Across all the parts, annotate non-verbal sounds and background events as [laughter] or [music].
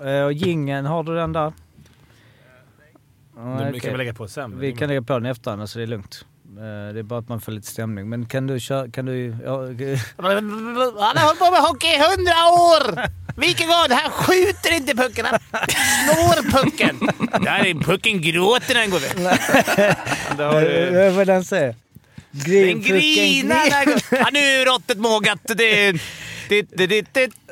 Eh, Och gingen har du den där? Ja, Den okej. kan vi lägga på sen. Vi kan lägga på den i efterhand så det är lugnt. Eh, Det är bara att man får lite stämning. Men kan du köra... Kan du... Ja, Han har hållit på med hockey i hundra år! Wikegård, han skjuter inte pucken, han snår pucken. Där pucken gråter när den går iväg. [laughs] Vad får den säga? Den grinar när den. Ja, nu är råttet mågat. Det är... Det, det, det, det.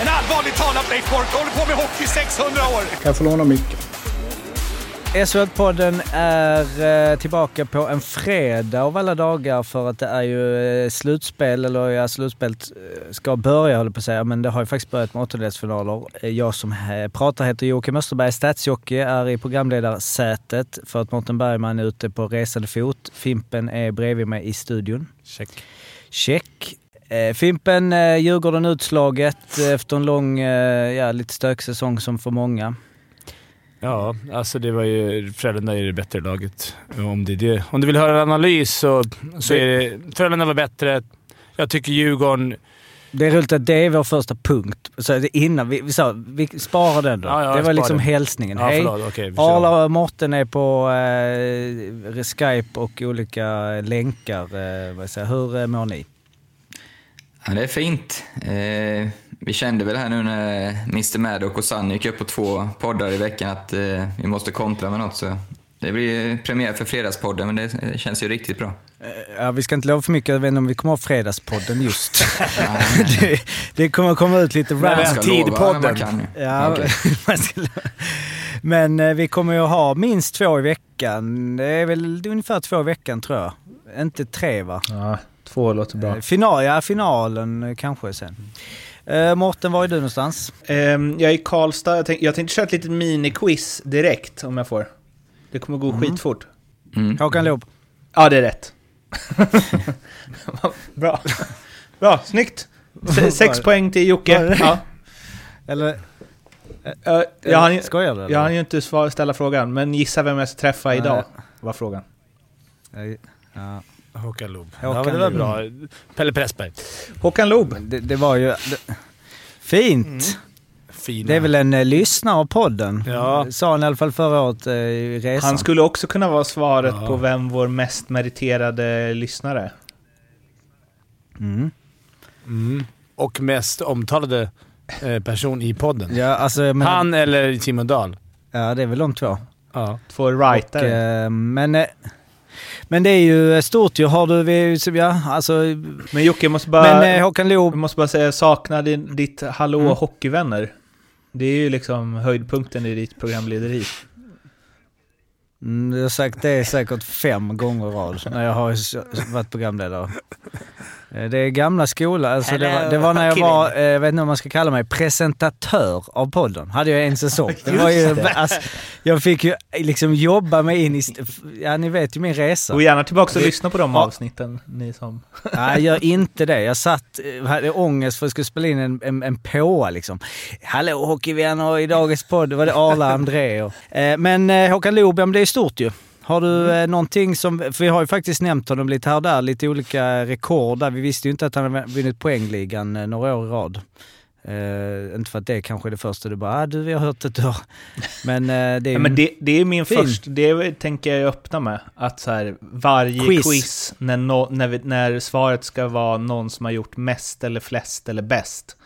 En allvarligt talat Leif Boork håller på med hockey i 600 år! Kan jag få låna micken? SHL-podden är eh, tillbaka på en fredag av alla dagar för att det är ju eh, slutspel, eller ja, slutspelet eh, ska börja håller på att säga, men det har ju faktiskt börjat med åttondelsfinaler. Jag som pratar heter Joakim Österberg, Stadsjocke, är i programledarsätet för att Mårten Bergman är ute på resande fot. Fimpen är bredvid mig i studion. Check. Check. Eh, Fimpen, eh, Djurgården utslaget eh, efter en lång, eh, ja lite stök säsong som för många. Ja, alltså det var ju... Frölunda är det bättre laget. Om, det det. Om du vill höra en analys så, så är det... Frölunda var bättre. Jag tycker Djurgården... Det är roligt att det är vår första punkt. Så innan vi, vi sa, vi sparar den då. Ja, ja, det var liksom den. hälsningen. Ja, Hej! förlåt. Arla och Morten är på eh, Skype och olika länkar. Eh, vad säger, hur eh, mår ni? Ja, det är fint. Eh, vi kände väl här nu när Mr Maddock och Sunny gick upp på två poddar i veckan att eh, vi måste kontra med något. Så det blir premiär för Fredagspodden, men det, känns ju riktigt bra. Ja, vi ska inte lova för mycket. Jag vet inte om vi kommer ha Fredagspodden just. [laughs] [laughs] det, det kommer komma ut lite random. ska lova när man kan ju. Ja, [laughs] ska lo- Men eh, vi kommer ju ha minst två i veckan. Det är väl ungefär två i veckan tror jag. Inte tre va? Ja, två låter bra. Eh, Final, ja, finalen eh, kanske sen. Uh, Morten, var är du någonstans? Ehm, jag är i Karlstad. Jag, tänk, jag tänkte köra ett litet miniquiz direkt om jag får. Det kommer gå skitfort. Mm. Håkan Loob. Ja, det är rätt. [laughs] bra. Bra, snyggt. Se, sex poäng till Jocke. Ja. Eller? Uh, jag hann ju- Skojar du? eller? jag hann ju inte svar, ställa frågan, men gissa vem jag ska träffa Nej. idag, var frågan. Nej, Ja. Håkan Loob. Håkan ja, men det var bra. Pelle Pressberg. Håkan Loob. Det, det var ju... Det, fint! Fina. Det är väl en eh, lyssnare av podden? Ja. Sa han i alla fall förra året eh, i resan. Han skulle också kunna vara svaret Ja. på vem vår mest meriterade lyssnare. Mm. Mm. Och mest omtalade eh, person i podden. Ja, alltså, menar- Han eller Simon Dahl. Ja, det är väl de två. Ja. Två Och, writare. eh, men, eh, men det är ju stort ju. Har du... Ja, alltså... Men Jocke, jag måste bara, Men eh, Håkan Loob... jag måste bara säga, jag saknar din, ditt Hallå Mm. hockeyvänner. Det är ju liksom höjdpunkten i ditt programlederi. Mm, jag har sagt det säkert fem gånger rad när jag har varit programledare. Eh, Det är gamla skolan. Alltså det, var, det var när jag var, eh, jag vet inte om man ska kalla mig, presentatör av podden. Hade jag en säsong. Det var ju, alltså, jag fick ju liksom jobba mig in i... Ja, ni vet ju min resa. Gå gärna tillbaka och lyssna på de Ja. avsnitten, ni som... Nej, jag gör inte det. Jag satt, eh, hade ångest för att jag skulle spela in en, en, en påa liksom. Hallå hockeyvänner, i dagens podd var det Arla André och, eh, Men eh, Håkan men det är stort ju. Har du eh, någonting som, för vi har ju faktiskt nämnt honom lite här och där, lite olika rekord där. Vi visste ju inte att han hade vunnit poängligan eh, några år i rad. Eh, inte för att det kanske är det första du bara, ah, du vi har hört du har. Men eh, det är ju... Ja, men det, det är min Fin. första, det tänker jag öppna med. Att så här, varje Quiz. quiz, när, nå- när, vi, när svaret ska vara någon som har gjort mest eller flest eller bäst,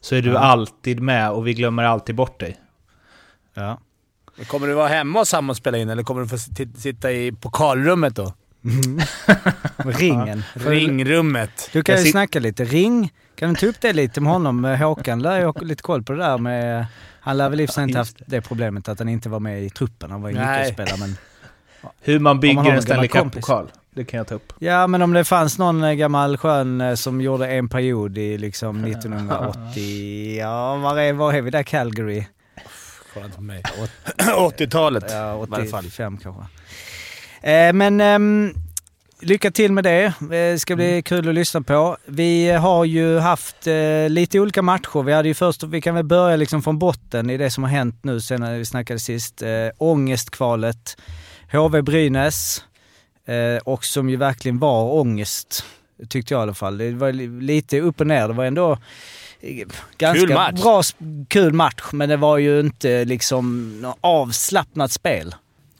så är du Ja. alltid med och vi glömmer alltid bort dig. Ja. Kommer du vara hemma och spela in eller kommer du få sit- sitta i pokalrummet då? [laughs] Ringen. Ringrummet. Du kan ju snacka lite. Ring. Kan du ta upp det lite med honom? Eh, Håkan lär ju ha lite koll på det där med... Han lär väl i inte haft det problemet att han inte var med i truppen. Han var ju nyckelspelare men... Hur man bygger man en Stanley. Cup-pokal, det kan jag ta upp. Ja, men om det fanns någon eh, gammal skön eh, som gjorde en period i liksom [laughs] 1980... Ja, var är, var är vi där? Calgary? Inte på mig. 80-talet [clears throat] Ja, i varje fall. 85 kanske. Eh, men ehm, lycka till med det. Det ska bli kul att lyssna på. Vi har ju haft eh, lite olika matcher. Vi hade ju först, vi kan väl börja liksom från botten i det som har hänt nu sen när vi snackade sist. Eh, ångestkvalet. HV Brynäs. Eh, och som ju verkligen var ångest, tyckte jag i alla fall. Det var li- lite upp och ner. Det var ändå eh, ganska Kul match. bra, kul match, men det var ju inte liksom något avslappnat spel.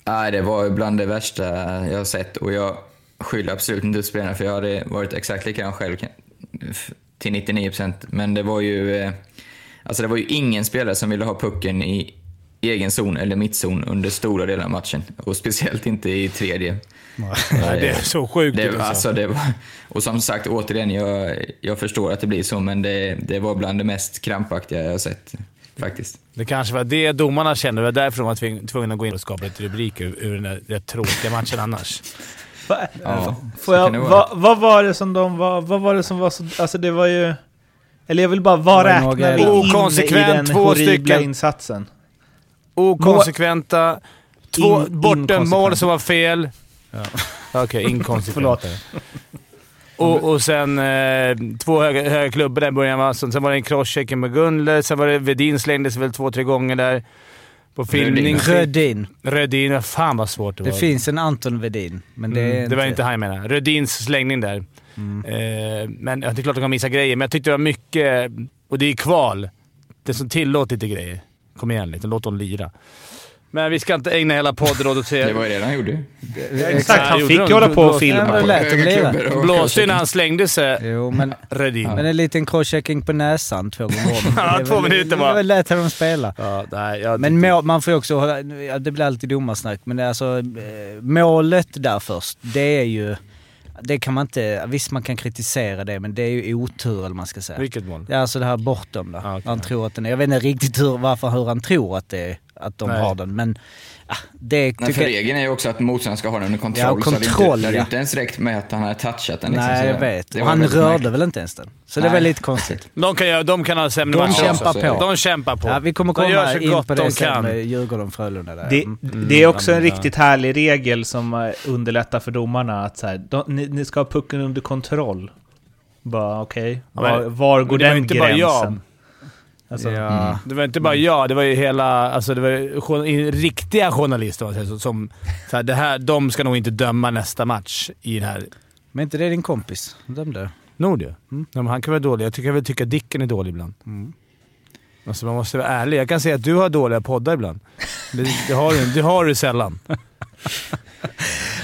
Nej, det var bland det värsta jag har sett och jag skyller absolut inte spelarna för jag hade varit exakt likadan själv till 99%. Men det var ju, eh, alltså det var ju ingen spelare som ville ha pucken i egen zon eller mittzon under stora delar av matchen. Och speciellt inte i tredje. Nej, det är så sjukt. Det, alltså. alltså, det var, och som sagt, återigen, jag, jag förstår att det blir så, men det, det var bland det mest krampaktiga jag har sett. Faktiskt. Det kanske var det domarna kände. Det var därför de var tvungna att gå in och skapa lite rubriker ur, ur den där rätt tråkiga matchen annars. Va, Ja, får så jag, kan det vara. va, vad var det som de var... Vad var det som var så... Alltså det var ju... Eller jag vill bara, vad räknar vi in i den två horribla stycken. insatsen? Okonsekventa. Två In- bortom mål inkonsekvent. som var fel. [laughs] Okej, inkonsekventa. Förlåt. Och, och sen eh, två höga, höga klubbor där i början. Va? Sen, sen var det en crosscheck med Gunler. Sen var det Vedin slängdes väl två, tre gånger där. På filmning. Rödin. Rödin. Fan vad svårt det var. Det finns en Anton Vedin, men det är Mm, inte... det var inte han jag menade. Rödins slängning där. Eh, men ja, det är klart att de kan missa grejer, men jag tyckte det var mycket... Och det är kval. Det som tillåter lite grejer. Kom igen lite, låt dem lira. Men vi ska inte ägna hela podden åt att se... Det var ju det han gjorde. Exakt, han fick ju hålla på och filma. Och Blåste ju när han slängde sig. Jo, men, Rödin. men en liten crosschecking på näsan två gånger om. [laughs] Ja, Det två minuter Det bara. var väl lätt att de spela. Ja, nej, jag Men må, man får ju också hålla, det blir alltid domarsnack, men det är alltså eh, målet där först, det är ju, det kan man inte, visst man kan kritisera det, men det är ju otur eller man ska säga. Vilket mål? Är alltså det här bortom där. Ah, okej. Han tror att den är, jag vet inte riktigt hur, varför, hur han tror att, det är, att de Nej. har den, men ah, det Nej, för regeln är ju också att motståndaren ska ha den under kontroll. Ja, så det är kontroll, inte, det ja. inte ens räckt med att han hade touchat den. liksom, Nej, jag vet. det Och var han rörde märkligt. väl inte ens den. Så det är Nej. väl lite konstigt. [laughs] De kan, göra- de kan ha sämre De matcher kämpar också. på. De kämpar på. Ja, vi kommer de gör komma så in gott på det de sen kan. med Djurgården-Frölunda där. Det, Mm. det är också en men, riktigt härlig regel som eh, underlättar för domarna att så här, de, ni, ni ska ha pucken under kontroll. Bara okej, men- var, var går det var den gränsen? Alltså, Ja. Det var inte bara jag, det var ju hela... Alltså det var ju riktiga journalister om man säger så, som... Så här, det här, de ska nog inte döma nästa match i den här... Men inte det din kompis? Dömde? Nord ju. Ja, men han kan vara dålig. Jag tycker jag vill tycka Dicken är dålig ibland. Alltså man måste vara ärlig. Jag kan säga att du har dåliga poddar ibland. Det, det, har, du, det har du sällan. [laughs]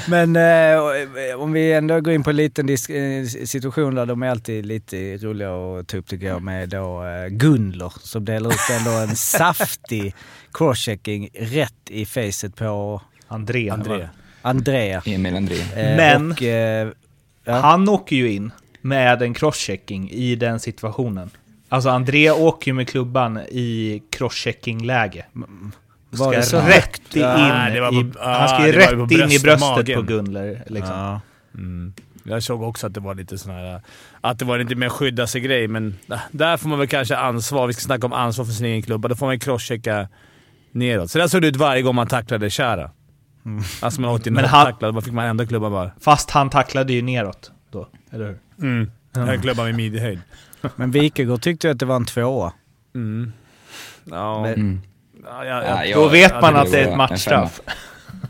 Men eh, om vi ändå går in på en liten disk- eh, situation där de är alltid lite roliga att ta upp tycker jag med då eh, Gunler som delar ut ändå en [laughs] saftig crosschecking rätt i facet på André. André. Andrea. Emil André. Eh, Men- Och, eh, ja. Han åker ju in med en crosschecking i den situationen. Alltså André åker ju med klubban i crosschecking-läge. Var det så rätt in Ja, det var på- i, ja, Han ska ju rätt in i bröst- bröstet magen. på Gunler. Liksom. Ja. Mm. Jag såg också att det var lite sån här... Att det var lite mer skydda sig grej, men äh, där får man väl kanske ansvar. Vi ska snacka om ansvar för sin egen klubba. Då får man crosschecka neråt. Så där såg det ut varje gång man tacklade Kära. Alltså man åkte in Men och han- tacklade, då fick man ändå klubban bara. Fast han tacklade ju neråt då, eller hur? Mm. Mm. Klubban med midjehöjd. Men Wikegård tyckte ju att det var en tvåa. Mm. Ja. Men- Mm. Ja, ja, Ja, Då vet ja, man det att det är ett matchstraff.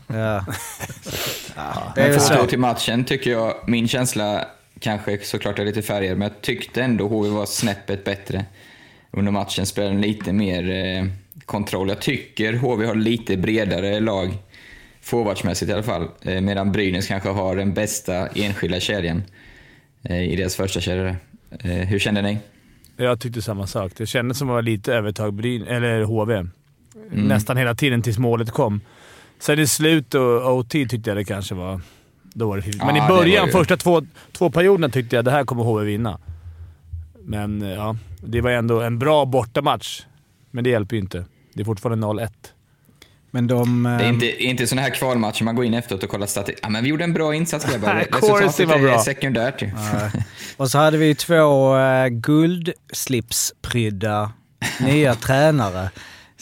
Ja. [laughs] Men för att gå till matchen tycker jag, min känsla kanske såklart är lite färgad, men jag tyckte ändå HV var snäppet bättre under matchen. Spelade lite mer eh, kontroll. Jag tycker HV har lite bredare lag, forwardsmässigt i alla fall, eh, medan Brynäs kanske har den bästa enskilda kedjan eh, i deras första kedja. Eh, hur kände ni? Jag tyckte samma sak. Det kändes som att det var lite övertag Bryn, eller HV. Mm. Nästan hela tiden tills målet kom. Sen i slut och OT tyckte jag det kanske var dåligt. Men Ja, i det början, var ju- första två, två perioderna tyckte jag det här kommer HV vinna. Men eh, ja, det var ändå en bra bortamatch. Men det hjälper ju inte. Det är fortfarande 0-1. Men de... Det är ehm, inte, inte sådana här kvalmatcher man går in efteråt och kollar statistik. Ja, men vi gjorde en bra insats grabbar. Resultatet var är bra. sekundärt ju. [laughs] Och så hade vi två uh, guldslipsprydda nya tränare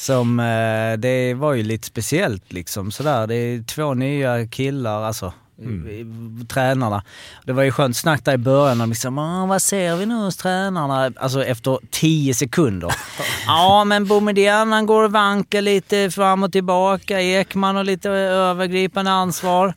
Som, eh, det var ju lite speciellt liksom sådär. Det är två nya killar, alltså mm. tränarna. Det var ju skönt snack där i början om liksom, "Ah, vad ser vi nu hos tränarna? Alltså efter tio sekunder. [laughs] ja men Boumedienne han går och vankar lite fram och tillbaka. Ekman har lite övergripande ansvar.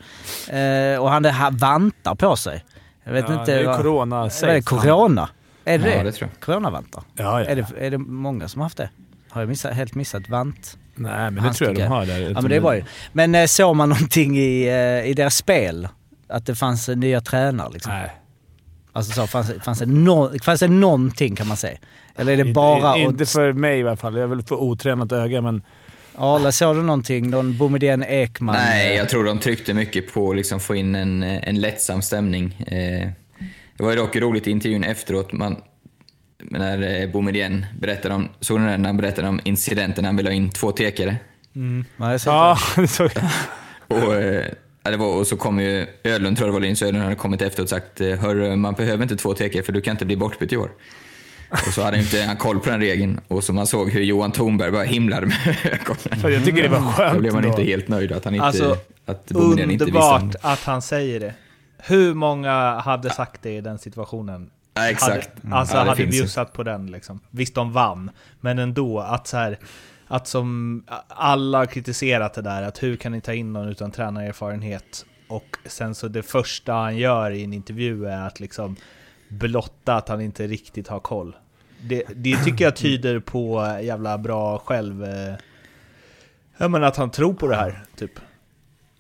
Eh, och han det här vantar på sig. Jag vet Ja, inte. det är vad- corona Vad är det? Corona? Är det Ja, det? det tror Coronavantar? Ja, ja. Är det, är det många som har haft det? Har jag missat, helt missat vant? Nej, men det tror jag de har där. Ja men det var ju. Men eh, såg man någonting i, eh, i deras spel? Att det fanns eh, nya tränare liksom? Nej. Alltså så, fanns, fanns, det no, fanns det någonting kan man säga? Eller är det bara... Inte att- för mig i alla fall. Jag är väl för otränat öga, men... Arla, såg du någonting? Någon Boumedienne Ekman? Nej, jag tror de tryckte mycket på att liksom få in en, en lättsam stämning. Eh, det var ju dock roligt i intervjun efteråt, man, när eh, Boumedienne berättade om, såg ni när han berättade om incidenten när han ville ha in två tekare? Nej, såg Ja, det. såg jag. [laughs] [laughs] Och, eh, det var, och så kom ju Ödlund, tror jag det var, Linus Ödlund hade kommit efter och sagt eh, Hörru, man behöver inte två tekare för du kan inte bli bortbytt i år. Och så hade inte han koll på den regeln och så man såg hur Johan Thornberg bara himlade med ögonen. Jag tycker det var skönt Då blev man inte helt nöjd att han inte... Alltså, att Boumedienne inte visste Underbart att han säger det. Hur många hade sagt det i den situationen? Ja, exakt. Hade, alltså Ja, hade finns ju. bjussat på den liksom. Visst, de vann. Men ändå, att så här... Att som alla har kritiserat det där, att hur kan ni ta in någon utan tränarerfarenhet? Och sen så det första han gör i en intervju är att liksom blotta att han inte riktigt har koll. Det, det tycker jag tyder på jävla bra själv... eh, Ja men att han tror på det här, typ.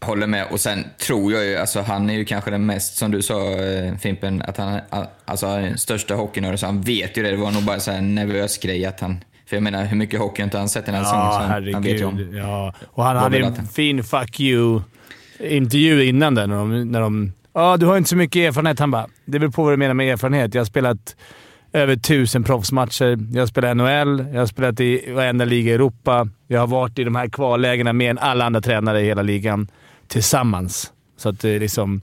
Håller med. Och sen tror jag ju, alltså han är ju kanske den mest, som du sa eh, Fimpen, att han alltså, är den största hockeynörden, så han vet ju det. Det var nog bara så här en nervös grej att han... För jag menar, hur mycket hockey har inte han sett den här säsongen? Ja, så han, han vet ju om. herregud. Ja. Och han hade en fin fuck you-intervju innan den. När de, när de Ja, du har inte så mycket erfarenhet. Han bara, det beror på vad du menar med erfarenhet. Jag har spelat över tusen proffsmatcher. Jag har spelat NHL, jag har spelat i varenda liga i Europa. Jag har varit i de här kvallägena mer än alla andra tränare i hela ligan tillsammans. Så att det liksom...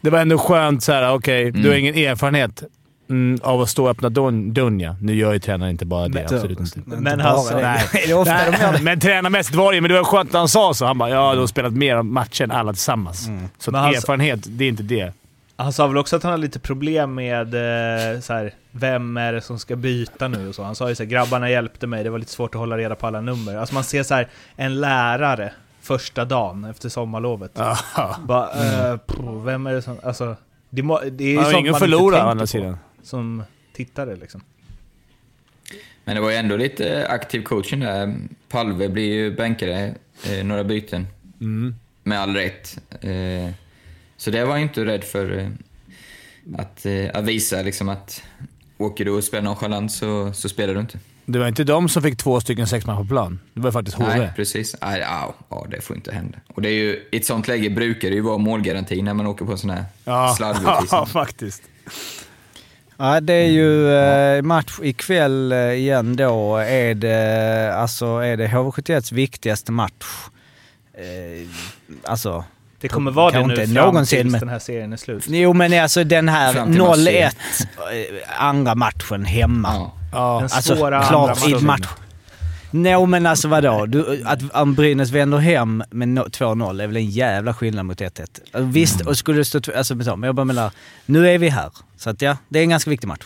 Det var ändå skönt såhär, okej, du har ingen erfarenhet mm, av att stå och öppna dörren. dörren ja. Nu gör ju tränaren inte bara det, absolut inte. Men alltså. Nej. [laughs] Det är ofta de gör det. Nej, men tränarmässigt var det ju, men det var skönt när han sa så. Han bara “Ja, du har spelat mer matcher än alla tillsammans”. Så Men erfarenhet, det är inte det. Han sa väl också att han har lite problem med eh, så här, vem är det som ska byta nu och så. Han sa ju så här, grabbarna hjälpte mig, det var lite svårt att hålla reda på alla nummer. Alltså man ser så här, en lärare första dagen efter sommarlovet. Ja. Bara, eh, pff, vem är det som... Alltså, det, må, det är ju sånt ingen man förlora inte tänker på som tittare liksom. Men det var ju ändå lite aktiv coaching där. Palve blir ju bänkare, eh, några byten. Mm. Med all rätt. Eh, så det var jag inte rädd för. Eh, att, eh, att visa liksom att åker du och spelar nonchalant så, så spelar du inte. Det var inte de som fick två stycken sexman på plan. Det var faktiskt HV. Nej, precis. Nej, ja, ja, det får inte hända. Och det är ju, i ett sånt läge brukar det ju vara målgaranti när man åker på en sån här Ja, slarvutvisning. [laughs] ja, faktiskt. Ja, det är ju eh, match ikväll eh, igen då. Är det, alltså, är det HV71s viktigaste match? Eh, alltså... Det kommer vara det nu inte fram någonsin, tills den här serien är slut. Jo men alltså den här Fram till match 0-1 eh, andra matchen hemma. Ja. Ja. Den Alltså svåra klart andra matchen. match. Nej men alltså vadå? Du, att om Brynäs vänder hem med no- 2-0 är väl en jävla skillnad mot 1-1. Alltså, visst, och skulle det stå... Alltså, men jag bara menar, nu är vi här. Så att ja, det är en ganska viktig match.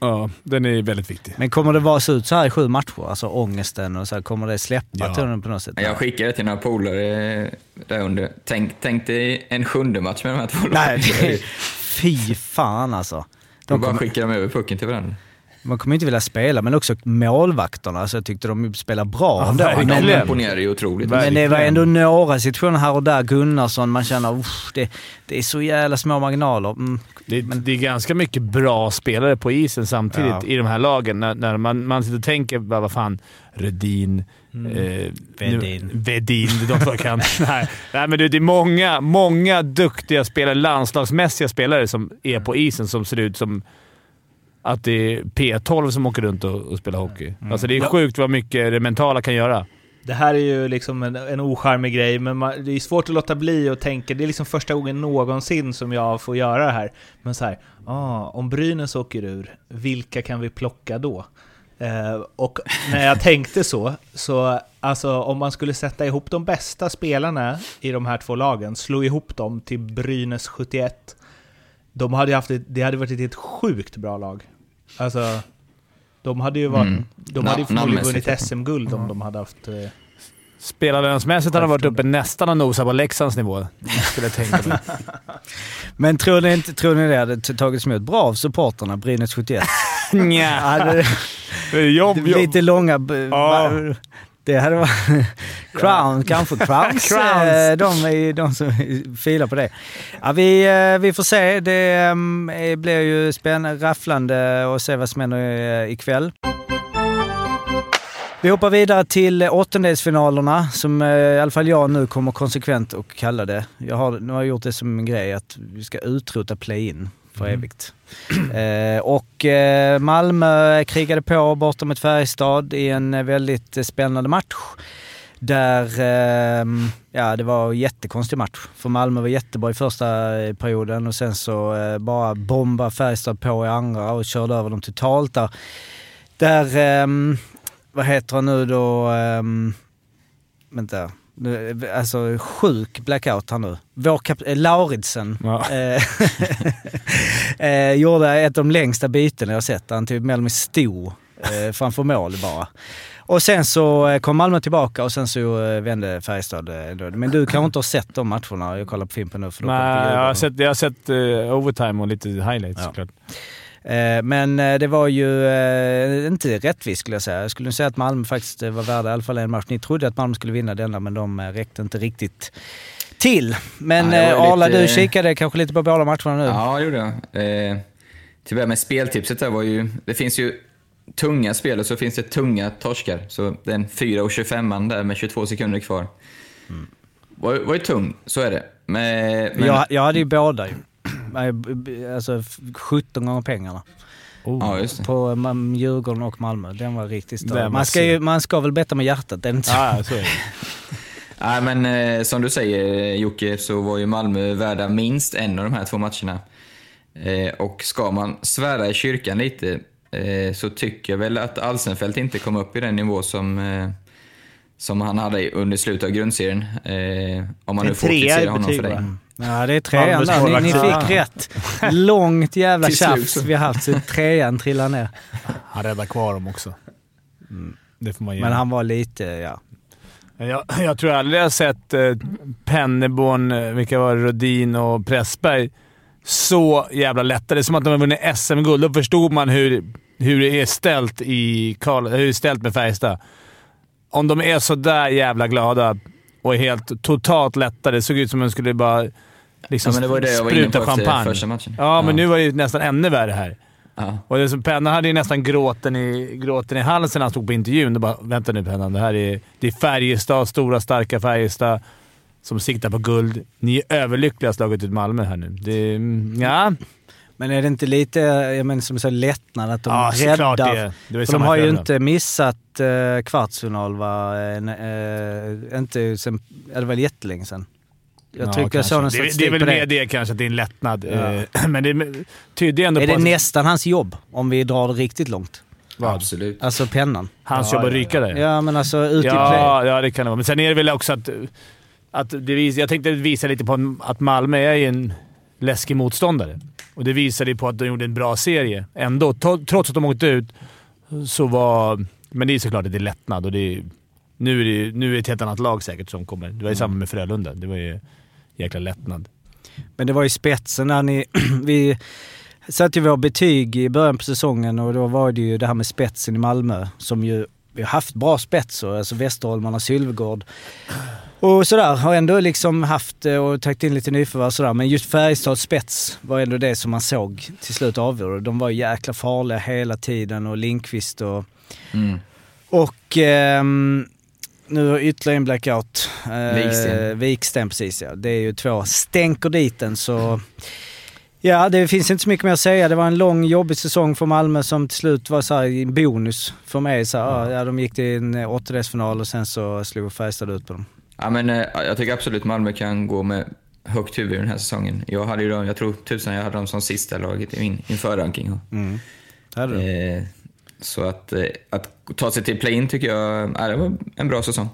ja, den är väldigt viktig. Men kommer det vara så ut så här i sju matcher? Alltså ångesten och så här, kommer det släppa Ja. tunneln på något sätt? Jag skickade till några polare där under. Tänk, tänk dig en sjunde match med de här två Nej, lagen. det, [laughs] fy fan alltså. Då De bara kommer, skickar de över pucken till varandra. Man kommer inte vilja spela, men också målvakterna. Alltså, jag tyckte de spelade bra Ja, ändå. verkligen. Men, De imponerar ju otroligt. Verkligen. Men det var ändå några situationer här och där. Gunnarsson, man känner det, det är så jävla små marginaler. Mm. Det, är- det är ganska mycket bra spelare på isen samtidigt Ja. i de här lagen. När, när man, man sitter och tänker, vad fan, Rödin, eh, Vedin. Nu, Vedin, det är de två kan. [laughs] Nej, nej, men det, det är många, många duktiga spelare, landslagsmässiga spelare, som är på isen som ser ut som att det är P12 som åker runt och, och spelar hockey. Alltså det är sjukt vad mycket det mentala kan göra. Det här är ju liksom en, en ocharmig grej, men man, det är svårt att låta bli och tänka, det är liksom första gången någonsin som jag får göra det här. Men så här, ah, om Brynäs åker ur, vilka kan vi plocka då? Eh, och när jag tänkte så, så alltså om man skulle sätta ihop de bästa spelarna i de här två lagen, slå ihop dem till Brynäs 71, de hade ju haft ett, det hade varit ett helt sjukt bra lag. Alltså, de hade ju varit, Mm. de hade ju Na- förmodligen vunnit. SM-guld om de hade haft... Eh, Spelarlönsmässigt har de varit uppe nästan och nosat på Leksands nivå. Skulle jag tänka mig. [laughs] Men tror ni, inte, tror ni det hade tagits emot bra av supporterna, Brynäs 71? [laughs] Nja. Jobb, jobb. lite långa... Ja. Det hade varit... [laughs] Crown, kanske. Crowns. [laughs] Crowns. eh, De är de som [laughs] filar på det. Ja, vi, eh, vi får se. Det ehm, eh, blir ju spännande, rafflande och se vad som händer ikväll. Vi hoppar vidare till åttondelsfinalerna som i alla fall jag nu kommer konsekvent att kalla det. Jag har, nu har jag gjort det som en grej att vi ska utrota play-in för evigt. [clears throat] Eh, och eh, Malmö krigade på borta mot Färjestad i en eh, väldigt spännande match. Där, eh, ja det var en jättekonstig match. För Malmö var jättebra i första eh, perioden och sen så eh, bara bomba Färjestad på i andra och körde över dem totalt där. Där, ehm, vad heter han nu då? Ehm, vänta. Nu, Alltså sjuk blackout här nu. Vår kap- eh, Lauridsen Ja. eh, [laughs] eh, gjorde ett av de längsta byten jag sett. Han typ mindre stod eh, framför mål bara. Och sen så eh, kom Malmö tillbaka och sen så eh, vände Färjestad. eh. Men du kanske inte har sett de matcherna? Jag kollar på Fimpen nu för Nej, jag har sett, jag har sett eh, overtime och lite highlights Ja. såklart. Eh, Men eh, det var ju eh, inte rättvist skulle jag säga. Jag skulle säga att Malmö faktiskt var värda i alla fall en match. Ni trodde att Malmö skulle vinna denna men de räckte inte riktigt till. Men Ja, Arla, lite- du kikade kanske lite på båda matcherna nu. Ja, det gjorde jag. Eh, till att med speltipset där var ju... Det finns ju tunga spel och så finns det tunga torskar. Så den 4 och 25 där med 22 sekunder kvar. Var, var ju tung, så är det. Men, men, Jag, jag hade ju båda ju. Eh, Alltså f- 17 gånger pengarna. ja, just det. På um, Djurgården och Malmö. Den var riktigt Den var Man ska, ju, man ska väl betta med hjärtat, inte så? Ja, så är det. [laughs] Nej, men eh, som du säger Jocke, så var ju Malmö värda minst en av de här två matcherna. Eh, och ska man svära i kyrkan lite eh, så tycker jag väl att Alsenfelt inte kom upp i den nivå som, eh, som han hade under slutet av grundserien. Eh, om man En nu får kritisera honom för det. Ja, det är trean där. Ni, ni fick rätt. [laughs] Långt jävla tjafs vi har haft, så trean trillar ner. Han räddar kvar dem också. Det får man ge Men han var lite, ja. Jag, jag tror aldrig jag har sett eh, Penneborn, eh, vilka var Rodin och Pressberg så jävla lätta. Det är som att de har vunnit SM-guld. Då förstod man hur, hur det är ställt i Karl, hur det är ställt med Färjestad. Om de är så där jävla glada och är helt totalt lätta. Det såg ut som att de skulle bara liksom Ja, men det var det jag var inne spruta på champagne. första matchen. Ja, men Ja. nu var det ju nästan ännu värre här. Ja. Och det som Penna hade ju nästan gråten i, gråten i halsen när han stod på intervjun. Då bara, vänta nu Penna, det här är, det är Färjestad, stora starka Färjestad som siktar på guld. Ni är överlyckliga att slagit ut Malmö här nu. Det, mm, ja, Men är det inte lite, jag menar som så lättnad att de ja räddar? det är. Det ju För de har ju inte missat eh, kvartsfinal va? Eh, eh, inte sen, det var jättelänge sedan. Jag Ja, tycker jag såg någon det, är- det är väl mer det. det kanske, att det är en lättnad. Ja. Eh, [clears throat] Men det tyder ändå Är på det att nästan hans jobb om vi drar det riktigt långt? Vad? Absolut. Alltså pennan. hans Ja, jobb att ja, ryka där. Ja men alltså ut i play. Ja, ja, det kan det vara. Men sen är det väl också att... att det vis, jag tänkte visa lite på att Malmö är en läskig motståndare. Och det visade ju på att de gjorde en bra serie ändå. Trots att de åkte ut så var... Men det är såklart att det är lättnad och det är, nu, är det, nu är det ett helt annat lag säkert som kommer. Det var ju samma med Frölunda. Det var ju jäkla lättnad. Men det var ju spetsen när ni... [clears throat] vi satte ju vår betyg i början på säsongen och då var det ju det här med spetsen i Malmö som ju... Vi har haft bra spetser, alltså Västerholmarna, Sylvegård och sådär. Har ändå liksom haft eh, och tagit in lite nyförvärv sådär. Men just Färjestads spets var ändå det som man såg till slut avgjorde. De var jäkla farliga hela tiden och Linkvist och... Mm. Och ehm, nu har ytterligare en blackout. Eh, Viksten. Viksten, precis ja. Det är ju två stänker dit den så... Ja, det finns inte så mycket mer att säga. Det var en lång jobbig säsong för Malmö som till slut var så här, en bonus för mig. Så här, ja, de gick till en åttondelsfinal och sen så slog Färjestad ut på dem. Ja, men, eh, jag tycker absolut Malmö kan gå med högt huvud den här säsongen. Jag hade ju dem, jag tror tusan jag hade dem som sista laget i min inför ranking. Mm. Hade du. Eh, Så att, eh, att ta sig till play-in tycker jag ja, det var en bra säsong.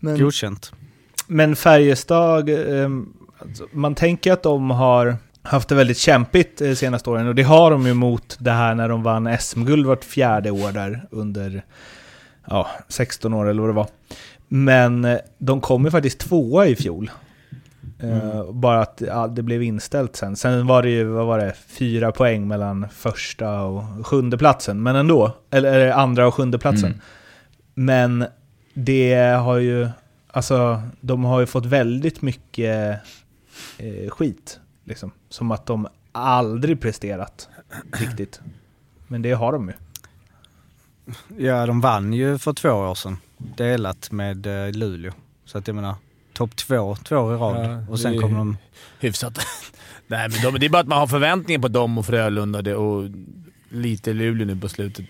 Men, Godkänt. men Färjestad, eh, alltså, man tänker att de har haft det väldigt kämpigt de senaste åren och det har de ju mot det här när de vann SM-guld vart fjärde år där under ja, 16 år eller vad det var. Men eh, de kom ju faktiskt tvåa i fjol. Eh, bara att ja, det blev inställt sen. Sen var det ju, vad var det, fyra poäng mellan första och sjunde platsen. Men ändå, eller, eller andra och sjunde platsen. Mm. Men det har ju, alltså de har ju fått väldigt mycket eh, skit. Liksom. Som att de aldrig presterat riktigt. Men det har de ju. Ja, de vann ju för två år sedan. Delat med eh, Luleå. Så att jag menar, topp två, två år i rad. Ja, och sen kommer de... Hyfsat. [laughs] Nej, men de, det är bara att man har förväntningar på dem och Frölunda det, och lite Luleå nu på slutet.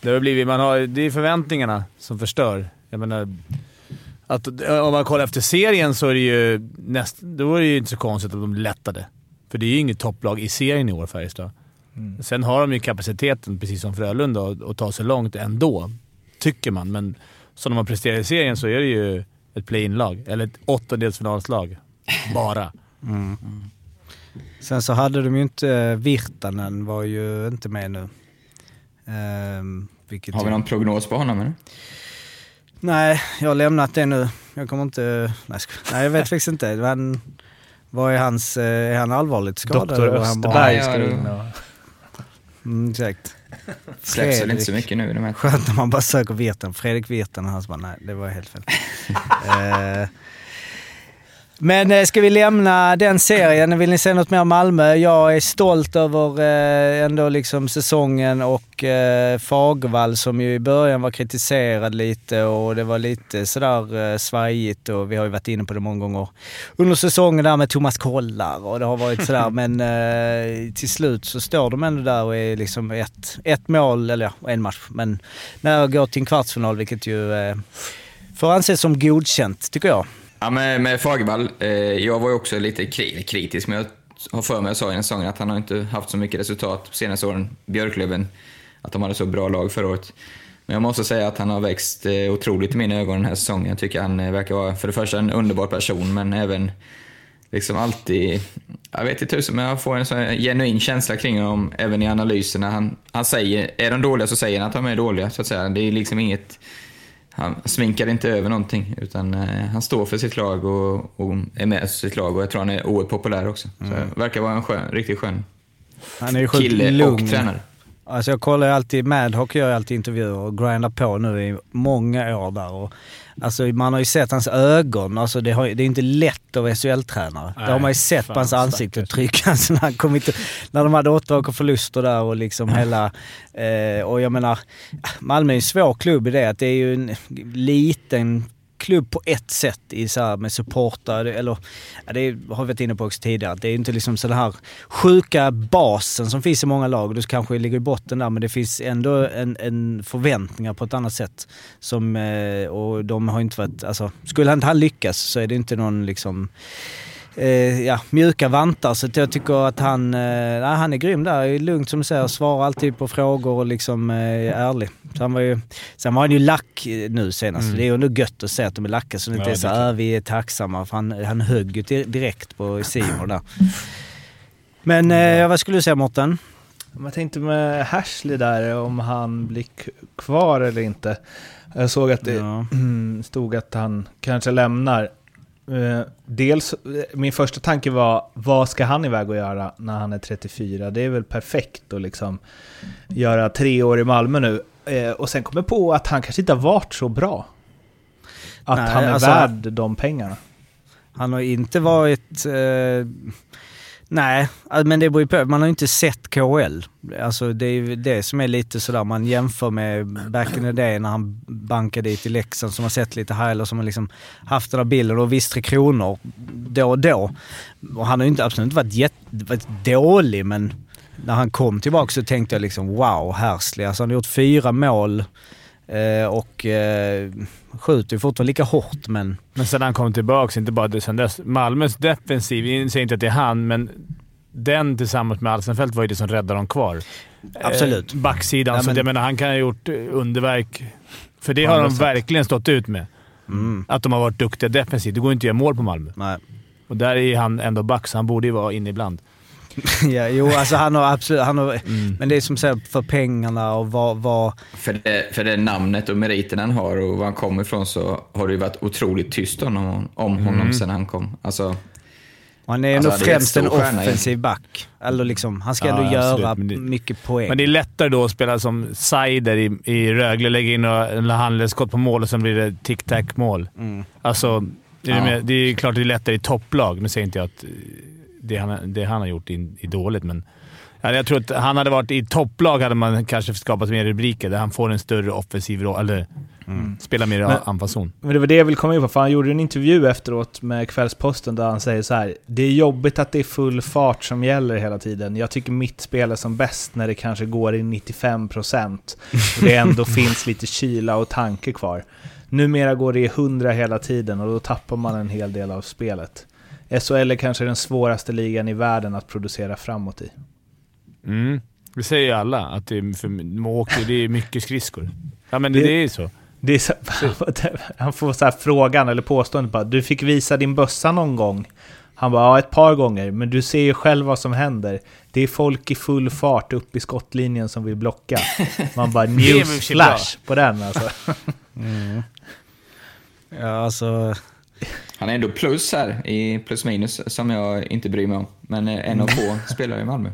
Det, har blivit, man har, det är förväntningarna som förstör. Jag menar, att, om man kollar efter serien så är det ju, näst, då är det ju inte så konstigt att de lättade. För det är ju inget topplag i serien i år, Färjestad. Sen har de ju kapaciteten, precis som Frölunda, att, att ta sig långt ändå. Tycker man, men som de har presterat i serien så är det ju ett play-in-lag. Eller ett åttondelsfinalslag. Bara. Sen så hade de ju inte... Virtanen var ju inte med nu. Ehm, vilket Har vi någon prognos på honom? Eller? Nej, jag har lämnat det nu. Jag kommer inte... Nej, nej jag vet faktiskt inte. Men, vad är hans... eh, Är han allvarligt skadad? Doktor eller var han bara- Österberg ska in och... Mm, exakt. Släpps väl inte så mycket nu de här. Skönt när man bara söker Virtanen. Fredrik Virtanen, han så bara nej, det var helt fel. [laughs] Eh, Men eh, ska vi lämna den serien? Vill ni säga något mer om Malmö? Jag är stolt över eh, ändå liksom säsongen och eh, Fagervall som ju i början var kritiserad lite och det var lite sådär svajigt och vi har ju varit inne på det många gånger under säsongen där med Thomas Kollar och det har varit sådär [laughs] men till slut så står de ändå där och är liksom ett, ett mål, eller ja, en match, men när jag går till en kvartsfinal vilket ju får anses som godkänt tycker jag. Ja, med, med Fagervall, eh, jag var ju också lite kri- kritisk, men jag har för mig, jag sa i den säsongen, att han har inte haft så mycket resultat de senaste åren. Björklöven, att de hade så bra lag förra året. Men jag måste säga att han har växt eh, otroligt i mina ögon den här säsongen. Jag tycker han eh, verkar vara, för det första, en underbar person, men även liksom alltid... Jag vet inte tusen, men jag får en sån genuin känsla kring honom, även i analyserna. Han, han säger, är de dåliga så säger han att de är dåliga, så att säga. Det är liksom inget... Han sminkar inte över någonting, utan eh, han står för sitt lag och, och är med sitt lag. Och jag tror han är oerhört populär också. Så verkar vara en skön, riktigt skön Han är ju sjukt kille lugn. och tränare. Alltså jag kollar ju alltid, Madhawk gör ju alltid intervjuer och grindar på nu i många år där. Och, alltså man har ju sett hans ögon, alltså det, har, det är inte lätt att vara SHL-tränare. Det har man ju sett på hans ansikte och. [laughs] Alltså när, han kom inte, när de hade åtta raka förluster där och liksom hela... Eh, och jag menar, Malmö är en svår klubb i det att det är ju en liten klubb på ett sätt i så här med supportrar, eller ja, det har vi varit inne på också tidigare. Det är inte liksom så den här sjuka basen som finns i många lag. Du kanske ligger i botten där men det finns ändå en, en förväntningar på ett annat sätt. Som, eh, och de har inte varit, alltså skulle inte han lyckas så är det inte någon liksom eh, ja, mjuka vantar. Så jag tycker att han, eh, han är grym där. Är lugnt som du säger, svarar alltid på frågor och liksom eh, är ärlig. Så han var ju, sen var han ju lack eh, nu senast. Det är ju ändå gött att se att de är lacka så det inte Ja, är så det är här, "Äh, vi är tacksamma. För han, han högg ju di- direkt på [clears throat] Simon där. Men eh, vad skulle du säga Mårten? Jag tänkte med Hashley där, om han blir kvar eller inte. Jag såg att det Ja. [clears throat] stod att han kanske lämnar. Eh, Dels, eh, min första tanke var, vad ska han iväg och göra när han är 34? Det är väl perfekt att liksom göra tre år i Malmö nu. Eh, Och sen kommer på att han kanske inte har varit så bra. Att Nej, han är alltså- värd de pengarna. Han har inte varit... Eh, nej, äh, men det beror ju på. Man har ju inte sett KL. Alltså det är ju det som är lite sådär, man jämför med back in the day när han bankade dit i Leksand som har sett lite highlights som har liksom haft den där bilden och visst Tre Kronor då och då. Och han har ju inte, absolut inte varit, jätte, varit dålig men när han kom tillbaka så tänkte jag liksom wow, Hersley. Alltså han har gjort fyra mål eh, och eh, skjuter ju fortfarande lika hårt men Men sen han kom tillbaka, inte bara det sen dess. Malmös defensiv, jag säger inte att det är han, men den tillsammans med Alsenfelt var ju det som räddade dem kvar. Absolut. eh, backsidan. Ja, så men- att jag menar, han kan ha gjort eh, underverk. För det har de verkligen stått ut med. Mm. Att de har varit duktiga defensivt. Det går inte att göra mål på Malmö. Nej. Och där är han ändå back, så han borde ju vara inne ibland. [laughs] ja, jo, alltså han har absolut... Han har, Mm. Men det är som säger för pengarna och vad... vad För det, för det namnet och meriten han har och var han kommer ifrån så har det ju varit otroligt tyst om, honom- om honom Mm. sedan han kom. Alltså, han är Alltså, främst en offensiv back. Eller liksom, han ska Ja, ändå göra det- mycket poäng. Men det är lättare då att spela som Seider i, i Rögle, lägga in några handledsskott på mål och sen blir det tic-tac mål. Mm. Alltså, det är, Ja. mer, det är klart det är lättare i topplag. Nu säger inte jag att det han, det han har gjort är, är dåligt, men ja, jag tror att han hade varit i topplag hade man kanske skapat mer rubriker där han får en större offensiv roll, eller spelar mer Men- anfallszon. Men det var det jag ville komma in på, för han gjorde en intervju efteråt med Kvällsposten där han säger så här. Det är jobbigt att det är full fart som gäller hela tiden. Jag tycker mitt spel är som bäst när det kanske går i 95% och det ändå [laughs] finns lite kyla och tanke kvar. Numera går det i 100 hela tiden och då tappar man en hel del av spelet. SHL är kanske den svåraste ligan i världen att producera framåt i. Mm. Det säger ju alla, att det är, för, åker, det är mycket skridskor. Ja, men det, Det- är ju så. Det är så, [laughs] han får så här frågan eller påståendet bara Du fick visa din bössa någon gång. Han bara ja, ett par gånger. Men du ser ju själv vad som händer. Det är folk i full fart upp i skottlinjen som vill blocka. Man bara [laughs] Det är väl news för bra. flash på den alltså. [laughs] Ja, alltså... han är ändå plus här i plus minus som jag inte bryr mig om. Men eh, en av få [laughs] spelare i Malmö.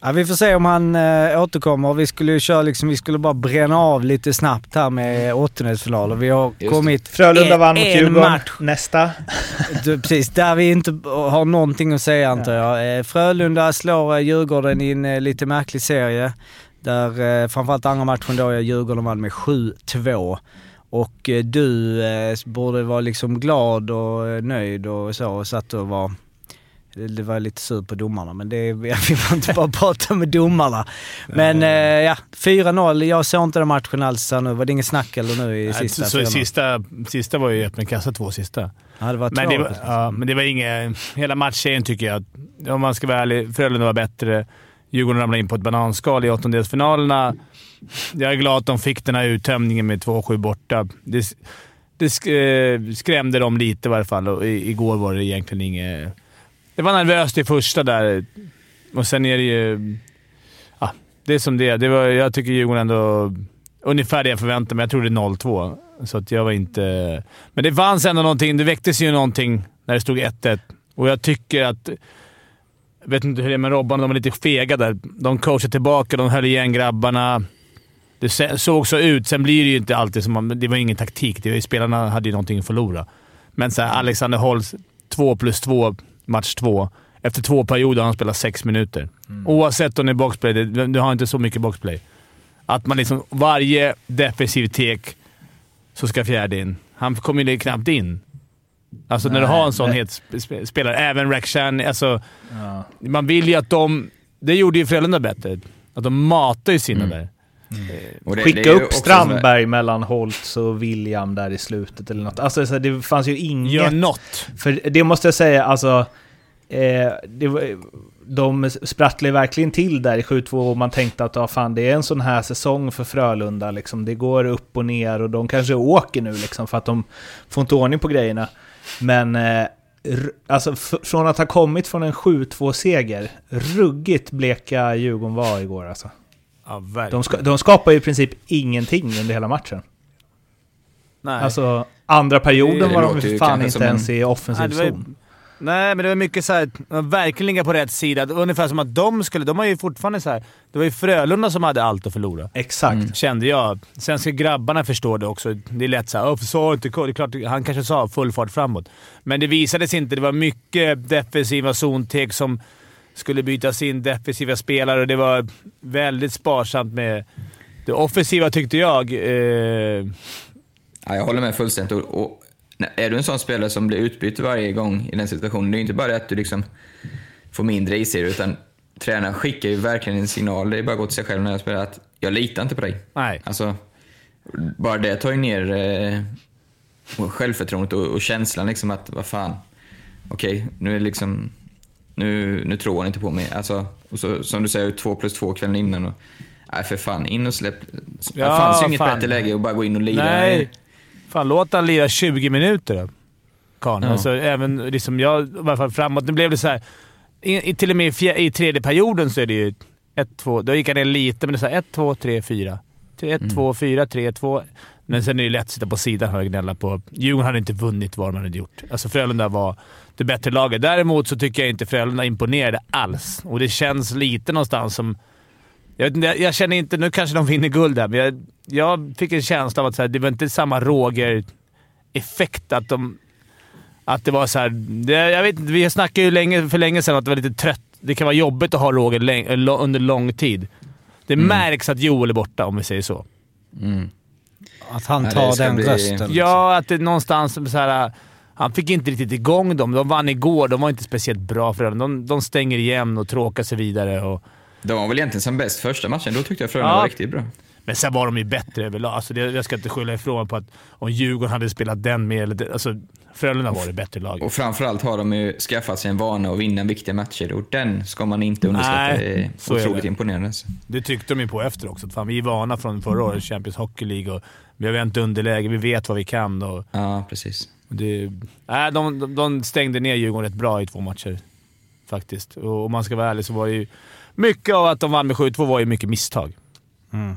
Ja, vi får se om han äh, återkommer. Vi skulle ju köra liksom, vi skulle bara bränna av lite snabbt här med åttondelsfinaler. Vi har det. kommit Frölunda en, vann mot en Djurgården. Nästa. [laughs] Du, Precis, där vi inte har någonting att säga antar jag. Eh, Frölunda slår eh, Djurgården i en eh, lite märklig serie. Där eh, framförallt andra matchen då är Djurgården vann med 7-2. Och eh, du eh, borde vara liksom glad och eh, nöjd och så och satt och var det var lite sur på domarna, men det, [laughs] vi får inte bara prata med domarna. Men eh, ja, 4-0. Jag såg inte den matchen alls nu. Var det ingen snack eller nu i Nej, sista? så 4-0? sista, sista var ju öppen kassa, två sista. Ja, det var Men det, två. var, ja, men det var inget... Hela matchserien tycker jag, om man ska vara ärlig, Frölunda var bättre. Djurgården ramlade in på ett bananskal i åttondelsfinalerna. Jag är glad att de fick den här uttömningen med 2-7 borta. Det, det eh, skrämde dem lite i varje fall och igår var det egentligen inget... Det var nervöst i första där och sen är det ju... Ja, det är som det är. det var, Jag tycker Djurgården ändå... Ungefär det jag förväntade mig. Jag trodde 0-2, så att jag var inte... Men det fanns ändå någonting. Det väcktes ju någonting när det stod 1-1 och jag tycker att... Jag vet inte hur det är med Robban, de var lite fega där. De coachade tillbaka, de höll igen grabbarna. Det såg så ut. Sen blir det ju inte alltid som man, Det var ingen taktik. Det spelarna hade ju någonting att förlora. Men så här, Alexander Holst, 2 plus 2, match 2. Efter två perioder har han spelat sex minuter. Oavsett om det är boxplay, det, du har inte så mycket boxplay. Att man liksom varje defensiv tek så ska fjärde in. Han kommer ju knappt in. Alltså när du har en sån het sp- sp- spelare, även Rakhshan, alltså Ja. man vill ju att de... Det gjorde ju Frölunda bättre. Att de matar ju sina där. Och det- det Skicka ju upp Strandberg mellan Holtz och William där i slutet eller något. Alltså så det fanns ju inget... Gör något. För det måste jag säga, alltså... Eh, det var, de sprattlade verkligen till där i 7-2 och man tänkte att ah, fan, det är en sån här säsong för Frölunda. Liksom. Det går upp och ner och de kanske åker nu liksom, för att de får inte ordning på grejerna. Men eh, alltså, från att ha kommit från en 7-2-seger, ruggigt bleka Djurgården var igår alltså. Ja, verkligen. De, ska, de skapar ju i princip ingenting under hela matchen. Nej. Alltså, andra perioden Det var de ju fan inte som en- ens i offensiv Nej, ju- zon. Nej, men det var mycket så här, verkligen ligga på rätt sida. Ungefär som att de skulle... De har ju fortfarande så här, Det var ju Frölunda som hade allt att förlora. Exakt. Kände jag. Sen ska grabbarna förstå det också. Det är lätt såhär, så inte Det är klart, han kanske sa full fart framåt. Men det visades inte. Det var mycket defensiva zontek som skulle bytas in, defensiva spelare och det var väldigt sparsamt med... Det offensiva tyckte jag... Eh, Ja, jag håller med fullständigt. Och, och, är du en sån spelare som blir utbytt varje gång i den situationen, det är inte bara det att du liksom får mindre i sig, utan tränaren skickar ju verkligen en signal. Det är bara att gå till sig själv när jag spelar att jag litar inte på dig. nej. Alltså, bara det tar ju ner eh, självförtroendet och, och känslan liksom att, vad fan, okej, nu är det liksom... nu, nu tror han inte på mig. Alltså, och så, som du säger, två plus två kvällen innan. Och, nej, för fan. In och släpp. Ja, det fanns ju inget fan. bättre läge att bara gå in och lira. Nej. Fan, låt han lira 20 minuter då. Karln. Ja. Alltså, även liksom jag, i alla fall framåt. Nu blev det så här. I, i, till och med i, fjär, i tredje perioden så är det ju 1-2. Då gick han ner lite, men det är 1, 2, 3, 4. 1, 2, 4, 3, 2. Men sen är det ju lätt att sitta på sidan och gnälla på. Djurgården hade inte vunnit vad man hade gjort. Alltså Frölunda var det bättre laget. Däremot så tycker jag inte Frölunda imponerade alls. Och det känns lite någonstans som... Jag, inte, jag, känner inte... Nu kanske de vinner guld där, men jag, jag fick en känsla av att här, det var inte samma Roger-effekt. Att de... Att det var så här, det, Jag vet inte, vi snackade ju länge, för länge sedan att det var lite trött. Det kan vara jobbigt att ha Roger läng, under lång tid. Det märks att Joel är borta, om vi säger så. Mm. Att han tar den bli- rösten. Ja, att det någonstans så här, Han fick inte riktigt igång dem. De vann igår. De var inte speciellt bra för dem. De, de stänger igen och tråkar sig vidare. Och, De var väl egentligen som bäst första matchen. Då tyckte jag Frölunda Ja. var riktigt bra. men sen var de ju bättre överlag. Alltså det, jag ska inte skylla ifrån på att om Djurgården hade spelat den med... Eller det, alltså, Frölunda var det bättre laget. Och framförallt har de ju skaffat sig en vana att vinna viktiga matcher och den ska man inte underskatta. Nej, det är så är otroligt det. imponerande. alltså. Det tyckte de ju på efter också. Fan, vi är vana från förra året, Champions Hockey League. Och vi har vänt underläge. Vi vet vad vi kan. Och Ja, precis. det, nej, de, de, de stängde ner Djurgården rätt bra i två matcher. Faktiskt. Och om man ska vara ärlig så var det ju... Mycket av att de vann med 7-2 var ju mycket misstag. Mm.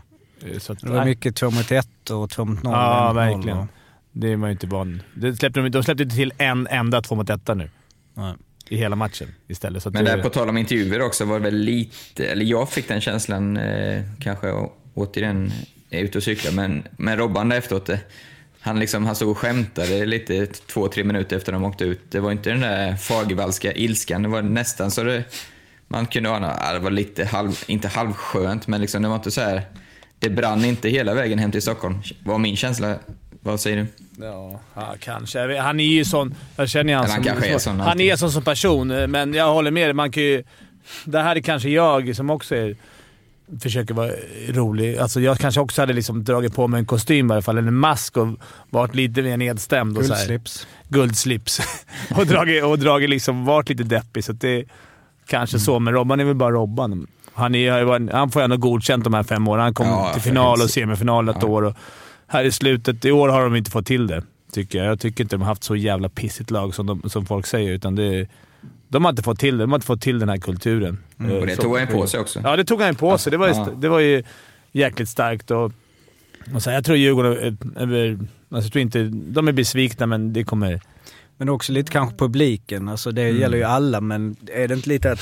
Eh, Så att, Det var nej. mycket 2 mot 1 och 2 mot 0. Ja, verkligen. Det är man ju inte van de släppte, de, de släppte inte till en enda 2 mot 1 nu. Nej. I hela matchen istället. Så att Men det, där på tal om intervjuer också var det väl lite, eller jag fick den känslan, eh, kanske å- är ute och cyklar, men, men Robban där efteråt, eh, han, liksom, han stod och skämtade lite två, tre minuter efter de åkte ut. Det var inte den där Fagervallska ilskan, det var nästan så det, man kunde ana, ja, det var lite halv, inte halvskönt, men liksom, det var inte så här, det brann inte hela vägen hem till Stockholm, var min känsla. Vad säger du? Ja, kanske. Han är ju sån... Jag känner han han som... är sån han alltid. är sån som person, eh, men jag håller med dig. Man kan ju... Det här är kanske jag som också är, försöker vara rolig. Alltså jag kanske också hade liksom dragit på mig en kostym i alla fall, eller en mask och varit lite mer nedstämd. Och så här. Guldslips. Guldslips. [laughs] och dragit, och dragit liksom, varit lite deppig. Så det kanske så, men Robban är väl bara Robban. Han, är, han får ändå godkänt de här fem åren. Han kom Ja, till final och semifinal ett Ja. år. Och här i slutet, i år har de inte fått till det, tycker jag. Jag tycker inte de har haft så jävla pissigt lag som, de, som folk säger, utan det, de har inte fått till det. De har inte fått till den här kulturen. Mm. Och det Eh, tog så- han på sig också. Ja, det tog han på sig. Det var ju, Ja. det var ju jäkligt starkt. Och, och så här, jag tror Djurgården är, alltså, jag tror inte, de är besvikna, men det kommer... Men också lite kanske publiken. Alltså det Mm. gäller ju alla, men är det inte lite att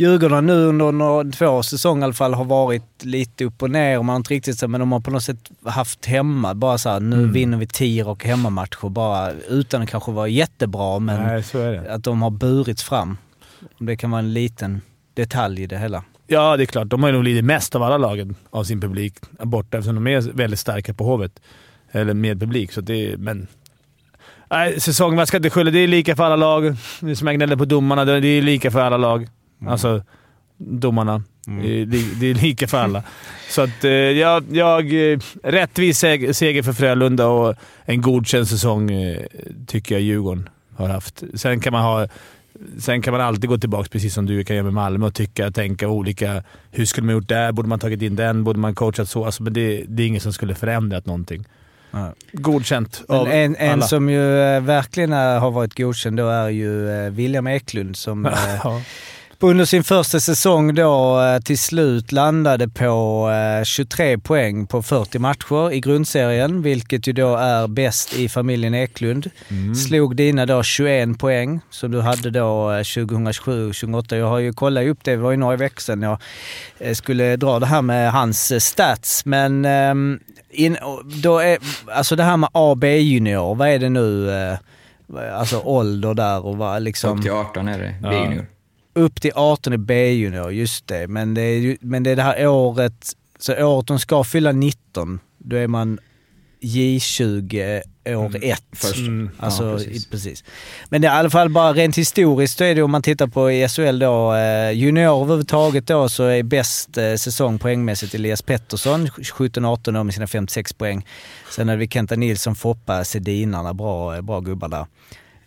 Djurgården nu under några, två säsonger i alla fall har varit lite upp och ner och man har inte riktigt men de har på något sätt haft hemma, bara så här, nu Mm. vinner vi tio och hemmamatcher bara utan att kanske vara jättebra, men Nej, att de har burits fram. Det kan vara en liten detalj i det hela. Ja, det är klart. De har nog lidit mest av alla lagen av sin publik borta eftersom de är väldigt starka på Hovet. Eller med publik. Så det men... Nej, säsongen, man ska inte skylla. Det är lika för alla lag. Som jag gnäller på domarna. Det är lika för alla lag. Alltså, domarna. Det, är, li- det är lika för alla. [laughs] Så att eh, jag... jag eh, rättvis seg- seger för Frölunda och en godkänd säsong eh, tycker jag Djurgården har haft. Sen kan man ha... Sen kan man alltid gå tillbaka, precis som du kan göra med Malmö, och tycka tänka olika. Hur skulle man gjort där? Borde man tagit in den? Borde man coachat så? Alltså, men det, det är ingen som skulle förändrat någonting. Ja. Godkänt Men av en, en alla. som ju verkligen har varit godkänd då är ju William Eklund som [laughs] Ja. Under sin första säsong då eh, till slut landade på eh, 23 poäng på 40 matcher i grundserien, vilket ju då är bäst i familjen Eklund. Mm. Slog dina då 21 poäng som du hade då eh, 2007-2008. Jag har ju kollat upp det, det var ju några veckor sedan jag eh, skulle dra det här med hans eh, stats, men ehm, in, då är, alltså det här med AB-junior, vad är det nu? eh, Alltså ålder där och vad liksom... Upp till 18 är det, Ja. Upp till 18 är B-junior, just det. Men det är, men det är det här året, så året de ska fylla 19, då är man J20 år 1. Först. Mm. Alltså, Ja, precis. precis. Men det är i alla fall bara rent historiskt så är det om man tittar på i SHL då, eh, junior överhuvudtaget då så är bäst eh, säsong poängmässigt Elias Pettersson, 17-18 år med sina 56 poäng. Sen hade vi Kenta Nilsson, Foppa, Sedinarna, bra, bra gubbar där.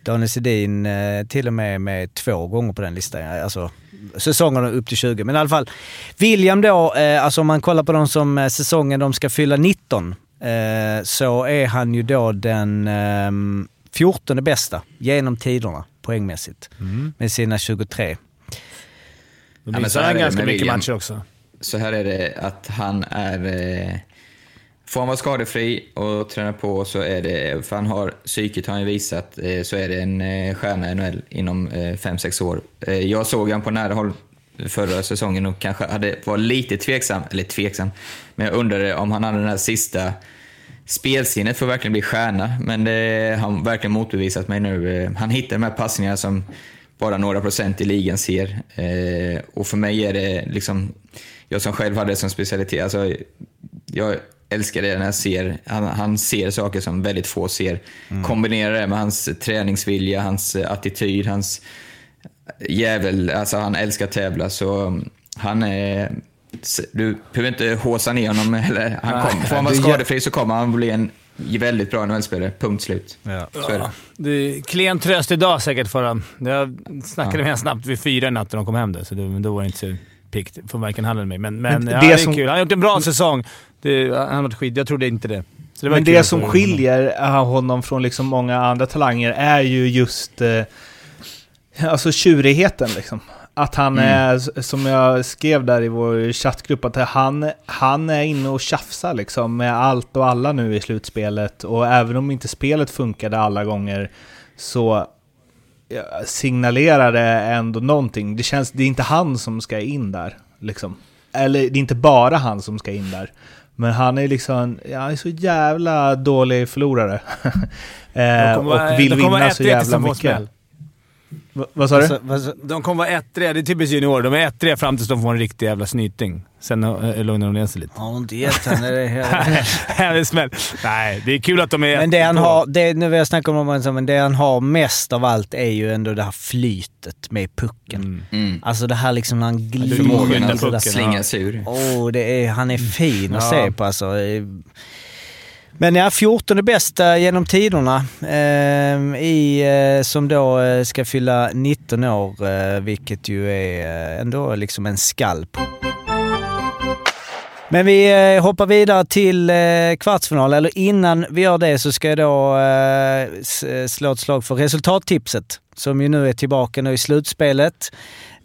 Daniel Sedin eh, till och med med två gånger på den listan. Alltså säsongerna upp till 20. Men i alla fall. William då, eh, alltså om man kollar på de som eh, säsongen de ska fylla 19, eh, så är han ju då den eh, 14 bästa genom tiderna poängmässigt. Mm. Med sina 23. Då missar här han ganska mycket William. matcher också. Så här är det att han är... Får han vara skadefri och träna på så är det, för han har psyket har han visat, eh, så är det en eh, stjärna i NHL inom eh, 5-6 år. Jag såg han på nära håll förra säsongen och kanske hade, var lite tveksam, eller tveksam, men jag undrade om han hade den här sista spelsinnet för att verkligen bli stjärna, men det har verkligen motbevisat mig nu. Han hittar de här passningarna som bara några procent i ligan ser. Och för mig är det liksom, jag som själv hade det som specialitet, alltså, jag älskar det när jag ser, han, han ser saker som väldigt få ser. Kombinerar det med hans träningsvilja, hans eh, attityd, hans jävel, alltså han älskar att tävla så um, han är, du behöver inte håsa ner honom [laughs] eller, han kom, får han vara skadefri så kommer han bli en väldigt bra NHL-spelare, punkt slut. Så är det. Det är klen tröst idag säkert för honom. Jag snackade med honom snabbt vid fyra i natt när de kom hem där, så det, då var det inte så piggt från varken han eller mig. Men, men, Men ja, det det är som- kul. Han har gjort en bra säsong. Det, han varit skit. Jag trodde inte det. Det var Men det som skiljer eh, honom från liksom många andra talanger är ju just eh, alltså tjurigheten liksom. Att han Mm. är, som jag skrev där i vår chattgrupp, att han, han är inne och tjafsar liksom med allt och alla nu i slutspelet. Och även om inte spelet funkade alla gånger så signalerar det ändå någonting. Det känns, det är inte han som ska in där liksom. Eller det är inte bara han som ska in där. Men han är liksom, ja, han är så jävla dålig förlorare. [laughs] eh, och vill vinna så jävla mycket. Va, vad sa du? Alltså, De kommer vara ettriga. Det är typiskt junior. De är ettriga fram tills de får en riktig jävla snyting. Sen äh, lugnar de ner sig lite. Har du inte gett henne det? Härlig [laughs] smäll. Nej, det är kul att de är Men det han har, det, nu vill jag snacka om det, men det han har mest av allt är ju ändå det här flytet med pucken. Mm. Alltså det här liksom när han glider. Förmågan att slinga sig ur. Åh, det är, han är fin att Ja. se på alltså. Men ja, 14 bästa eh, genom tiderna. Eh, i, eh, som då eh, ska fylla 19 år, eh, vilket ju är eh, ändå liksom en skalp. Men vi eh, hoppar vidare till eh, kvartsfinal. Eller innan vi gör det så ska jag då eh, eh slå ett slag för resultattipset. Som ju nu är tillbaka nu i slutspelet.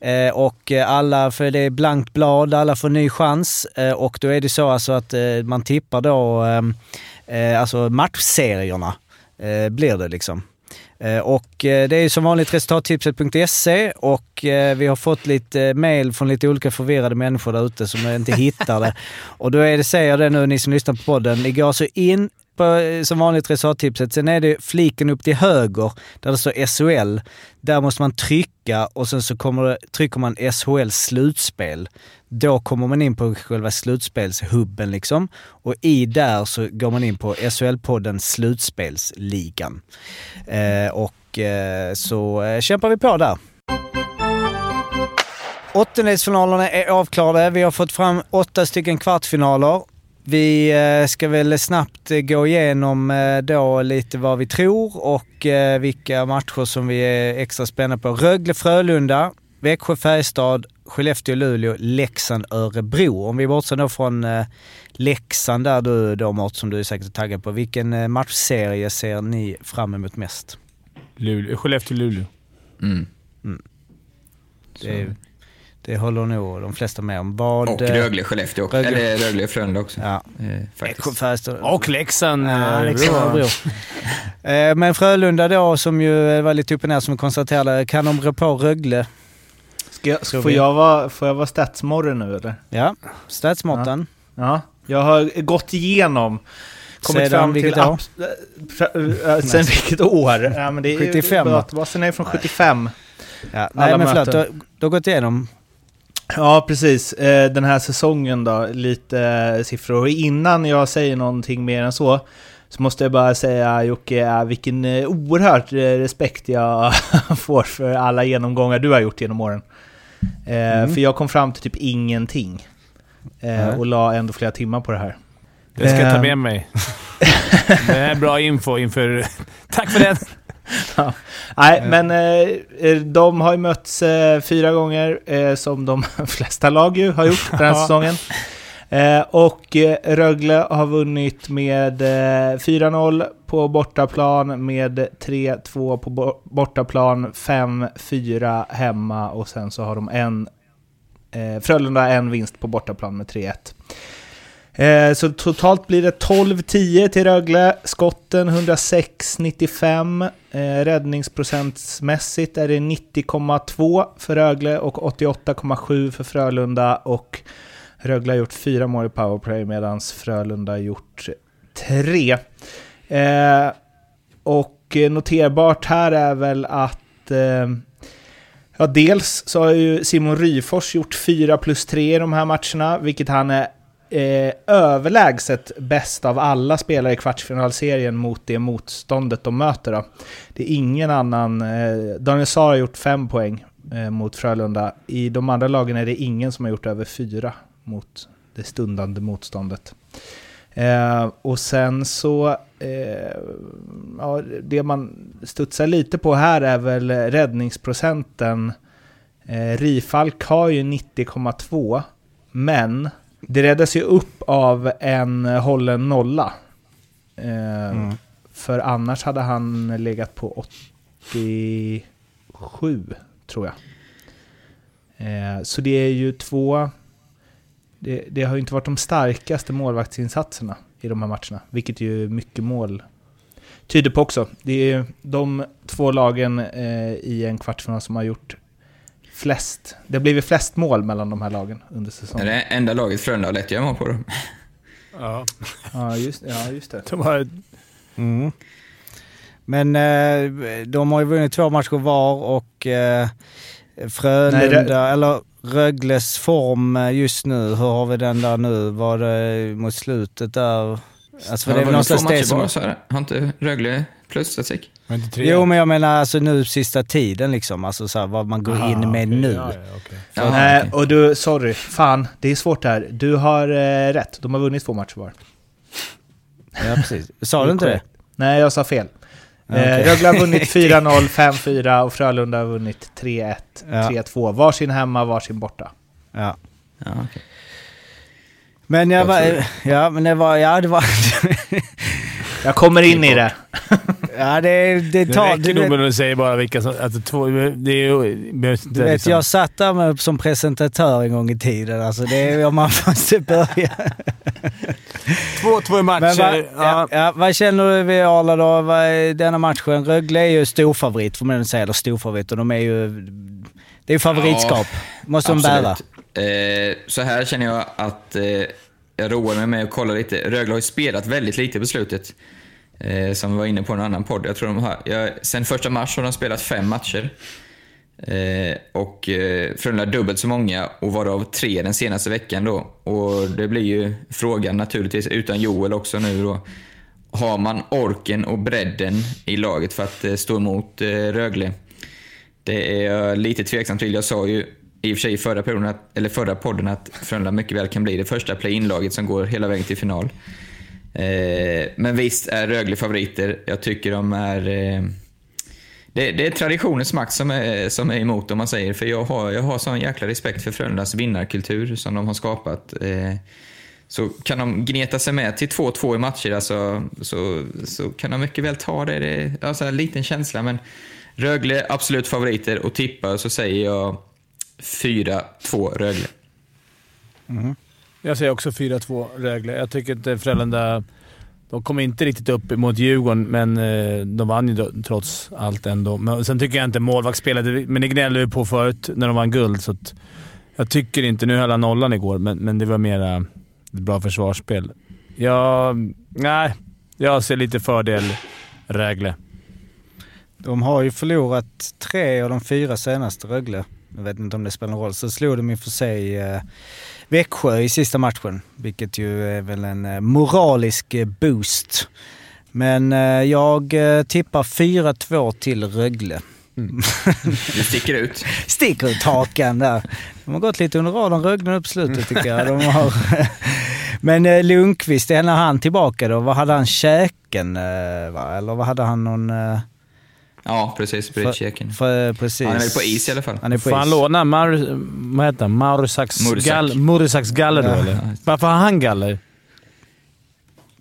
Eh, och eh, alla, för det är blankt blad, alla får ny chans. Eh, och då är det så alltså att eh, man tippar då ehm, eh, alltså matchserierna. Eh, blir det liksom. Eh, Och eh, det är som vanligt resultattipset.se och eh, vi har fått lite mail från lite olika förvirrade människor där ute som inte hittar det. [laughs] Och då är det, säger jag det nu ni som lyssnar på podden, ni går alltså in på eh, som vanligt resultattipset. Sen är det fliken upp till höger där det står SHL. Där måste man trycka och sen så kommer det, trycker man SHL slutspel. Då kommer man in på själva slutspelshubben liksom. Och i där så går man in på SHL-podden Slutspelsligan. Eh, och eh, så eh, kämpar vi på där. Åttondelsfinalerna är avklarade. Vi har fått fram åtta stycken kvartsfinaler. Vi eh, ska väl snabbt eh, gå igenom eh, då lite vad vi tror och vilka matcher som vi är extra spända på. Rögle-Frölunda, Växjö-Färjestad, Skellefteå-Luleå, Leksand-Örebro. Om vi bortser då från Leksand där du då Mårten, som du är säkert taggad på. Vilken matchserie ser ni fram emot mest? Luleå. Skellefteå-Luleå. Mm. Det, det håller nog de flesta med om. Vad, Och eh, Rögle-Skellefteå också. Rögle- Eller Rögle-Frölunda också. Ja. Eh, faktiskt. Växjö-Färjestad. Och Leksand. Ja, eh, Leksand. [laughs] Eh, Men Frölunda då, som ju var lite upp och ner som vi konstaterade, kan de rå på Rögle? Ska jag, Tror får, vi. jag vara, får jag vara statsmorre nu eller? Ja, statsmåtten. Ja. Jag har gått igenom kommit Sedan fram vilket till... år? äh, sen vilket år? Ja, men det är 75 va? Databasen är från 75. Ja, nej men förlåt, du har gått igenom. Ja, precis. Eh, Den här säsongen då, lite eh, siffror. Och innan jag säger någonting mer än så, så måste jag bara säga Jocke, eh, vilken oerhört respekt jag [laughs] får för alla genomgångar du har gjort genom åren. Mm. För jag kom fram till typ ingenting. Och la ändå flera timmar på det här. Det ska jag ta med mig. [laughs] det är bra info inför... [laughs] Tack för den! [laughs] Ja. Nej, men eh, de har ju mötts eh, fyra gånger, eh, som de [laughs] flesta lag ju har gjort den här [laughs] säsongen. Eh, och eh, Rögle har vunnit med eh, 4-0 på bortaplan, med 3-2 på bo- bortaplan, 5-4 hemma och sen så har de en eh, Frölunda en vinst på bortaplan med 3-1. Eh, så totalt blir det 12-10 till Rögle, skotten 106-95, eh, räddningsprocentsmässigt är det 90,2 för Rögle och 88,7 för Frölunda. Och Rögle har gjort fyra mål i powerplay medan Frölunda har gjort tre. Eh, och noterbart här är väl att eh, Ja, dels så har ju Simon Ryfors gjort 4 plus 3 i de här matcherna, vilket han är eh, överlägset bäst av alla spelare i kvartsfinalserien mot det motståndet de möter. Då. Det är ingen annan... Eh, Daniel Saar har gjort 5 poäng eh, mot Frölunda. I de andra lagen är det ingen som har gjort över 4 mot det stundande motståndet. Eh, och sen så, eh, ja, det man studsar lite på här är väl räddningsprocenten. Eh, Rifalk har ju 90,2, men det räddas ju upp av en hållen nolla. Eh, För annars hade han legat på 87, tror jag. Eh, så det är ju två... Det, det har ju inte varit de starkaste målvaktsinsatserna i de här matcherna, vilket ju mycket mål tyder på också. Det är ju de två lagen eh, i en kvartsfinal som har gjort flest. Det har blivit flest mål mellan de här lagen under Det säsongen. är det enda laget Frölunda har lätt göra mål på. Då. Ja. Ja, just, ja, just det. De har, Mm. Men eh, de har ju vunnit två matcher var och eh, Frölunda, Nej, det- eller Rögles form eh, just nu, hur har vi den där nu? Var det mot slutet där? Alltså det är väl två det som... bara så här? Har inte Rögle plus statistik? Inte tre. Jo men jag menar alltså nu sista tiden liksom, alltså så här, vad man går Aha, in med okej, nu. Ja, ja, okej. Ja, Nej, okej. och du, sorry, fan, det är svårt här. Du har eh, rätt, de har vunnit två matcher var. Ja precis. Sa du inte det? Nej, jag sa fel. Eh, Rögle har [laughs] vunnit 4-0, 5-4 och Frölunda har vunnit 3-1, Ja. 3-2. Varsin hemma, varsin borta. Ja. Ja, okej. Men jag Jag var, [laughs] ja men det var, ja det var, [laughs] Jag kommer in i det. [laughs] ja det, det Det tar... räcker Du nog med att säga bara vilka som... Alltså, två, det är ju... behöver inte du vet liksom- jag satt där med, som presentatör en gång i tiden, alltså det är om man [laughs] måste börja. Två, två matcher. Vad, ja. ja, ja, vad känner du vid Arla då? Vad denna matchen? Rögle är ju storfavorit får man säga, eller storfavorit och de är ju... Det är ju favoritskap. Måste de bära. Eh, så här känner jag att eh, jag roar mig med att kolla lite. Rögle har ju spelat väldigt lite på slutet. Eh, som vi var inne på i en annan podd. Jag tror de har, jag, sen första mars har de spelat fem matcher. Eh, och eh, Frölunda dubbelt så många och varav tre den senaste veckan då. Och det blir ju frågan naturligtvis, utan Joel också nu då. Har man orken och bredden i laget för att eh, stå emot eh, Rögle? Det är jag lite tveksam till. Jag sa ju i och för sig i förra, perioden att, eller förra podden att Frölunda mycket väl kan bli det första play-in-laget som går hela vägen till final. Eh, men visst är Rögle favoriter. Jag tycker de är... Eh, det, det är traditionens makt som är, som är emot om man säger. För jag har, jag har sån jäkla respekt för Frölundas vinnarkultur som de har skapat. Eh, så kan de gneta sig med till 2-2 i matcher alltså, så, så kan de mycket väl ta det. det är alltså, en liten känsla, men Rögle absolut favoriter och tippa så säger jag 4-2 Rögle. Jag säger också 4-2 Rögle. Jag tycker inte Frölunda... De kom inte riktigt upp mot Djurgården, men eh, de vann ju trots allt ändå. Men sen tycker jag inte målvaktsspelet, men det gnällde vi på förut när de vann guld. Så att jag tycker inte... Nu höll han nollan igår, men, men det var mera ett bra försvarsspel. Jag... Nej, jag ser lite fördel Rögle. De har ju förlorat tre av de fyra senaste Rögle. Jag vet inte om det spelar någon roll. Så slog de och för sig eh, Växjö i sista matchen, vilket ju är väl en eh, moralisk eh, boost. Men eh, jag tippar 4-2 till Rögle. [laughs] Du sticker ut. Sticker ut hakan där. De har gått lite under radarn Rögle upp på slutet tycker jag. De har [laughs] Men Lundqvist, är när han tillbaka då? Vad hade han? Käken? Va? Eller vad hade han någon... Ja, precis. För, precis. Han är väl på is i alla fall. Han är på Får han is. låna Mar... Vad heter han? Marusax Mursak. gall, Murusaks galler då, Ja. eller? Varför har han galler?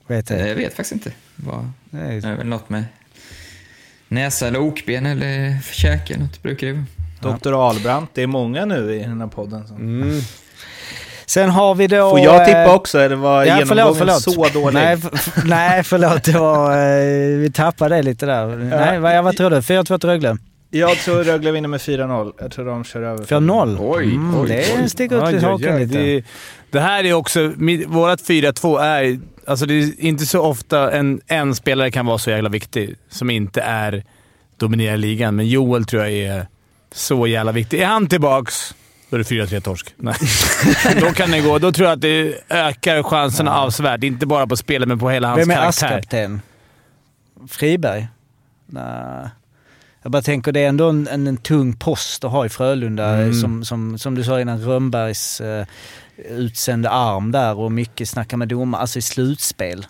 Vet jag. Jag vet faktiskt inte. Vad- Nej. Det är väl något med näsa eller okben eller käke eller något brukar det vara. Doktor Ahlbrandt, det är många nu i den här podden. Som... Mm. Sen har vi då... Får jag tippa eh, också, eller var Ja, genomgången förlåt, förlåt. så dålig? Nej, f- f- nej, förlåt. Det var, eh, vi tappade det lite där. Nej, vad, vad tror du? 4-2 till Rögle? Jag tror Rögle vinner med 4-0. Jag tror de kör över. 4-0? Oj, Mm, oj, det oj. sticker ut Oj, i oj. lite. Det, det här är också... Vårat 4-2 är... Alltså det är inte så ofta en, en spelare kan vara så jävla viktig som inte är dominerar ligan, men Joel tror jag är så jävla viktig. Är han tillbaks, då är det 4-3 torsk. Nej. [laughs] då kan det gå. Då tror jag att det ökar chanserna avsevärt. Inte bara på spelet, men på hela hans Vem är karaktär. ASS-kapten? Friberg? Nej. Jag bara tänker, det är ändå en, en, en tung post att ha i Frölunda. Mm. Som, som, som du sa innan, Rönnbergs eh, utsände arm där och mycket snacka med domare. Alltså i slutspel.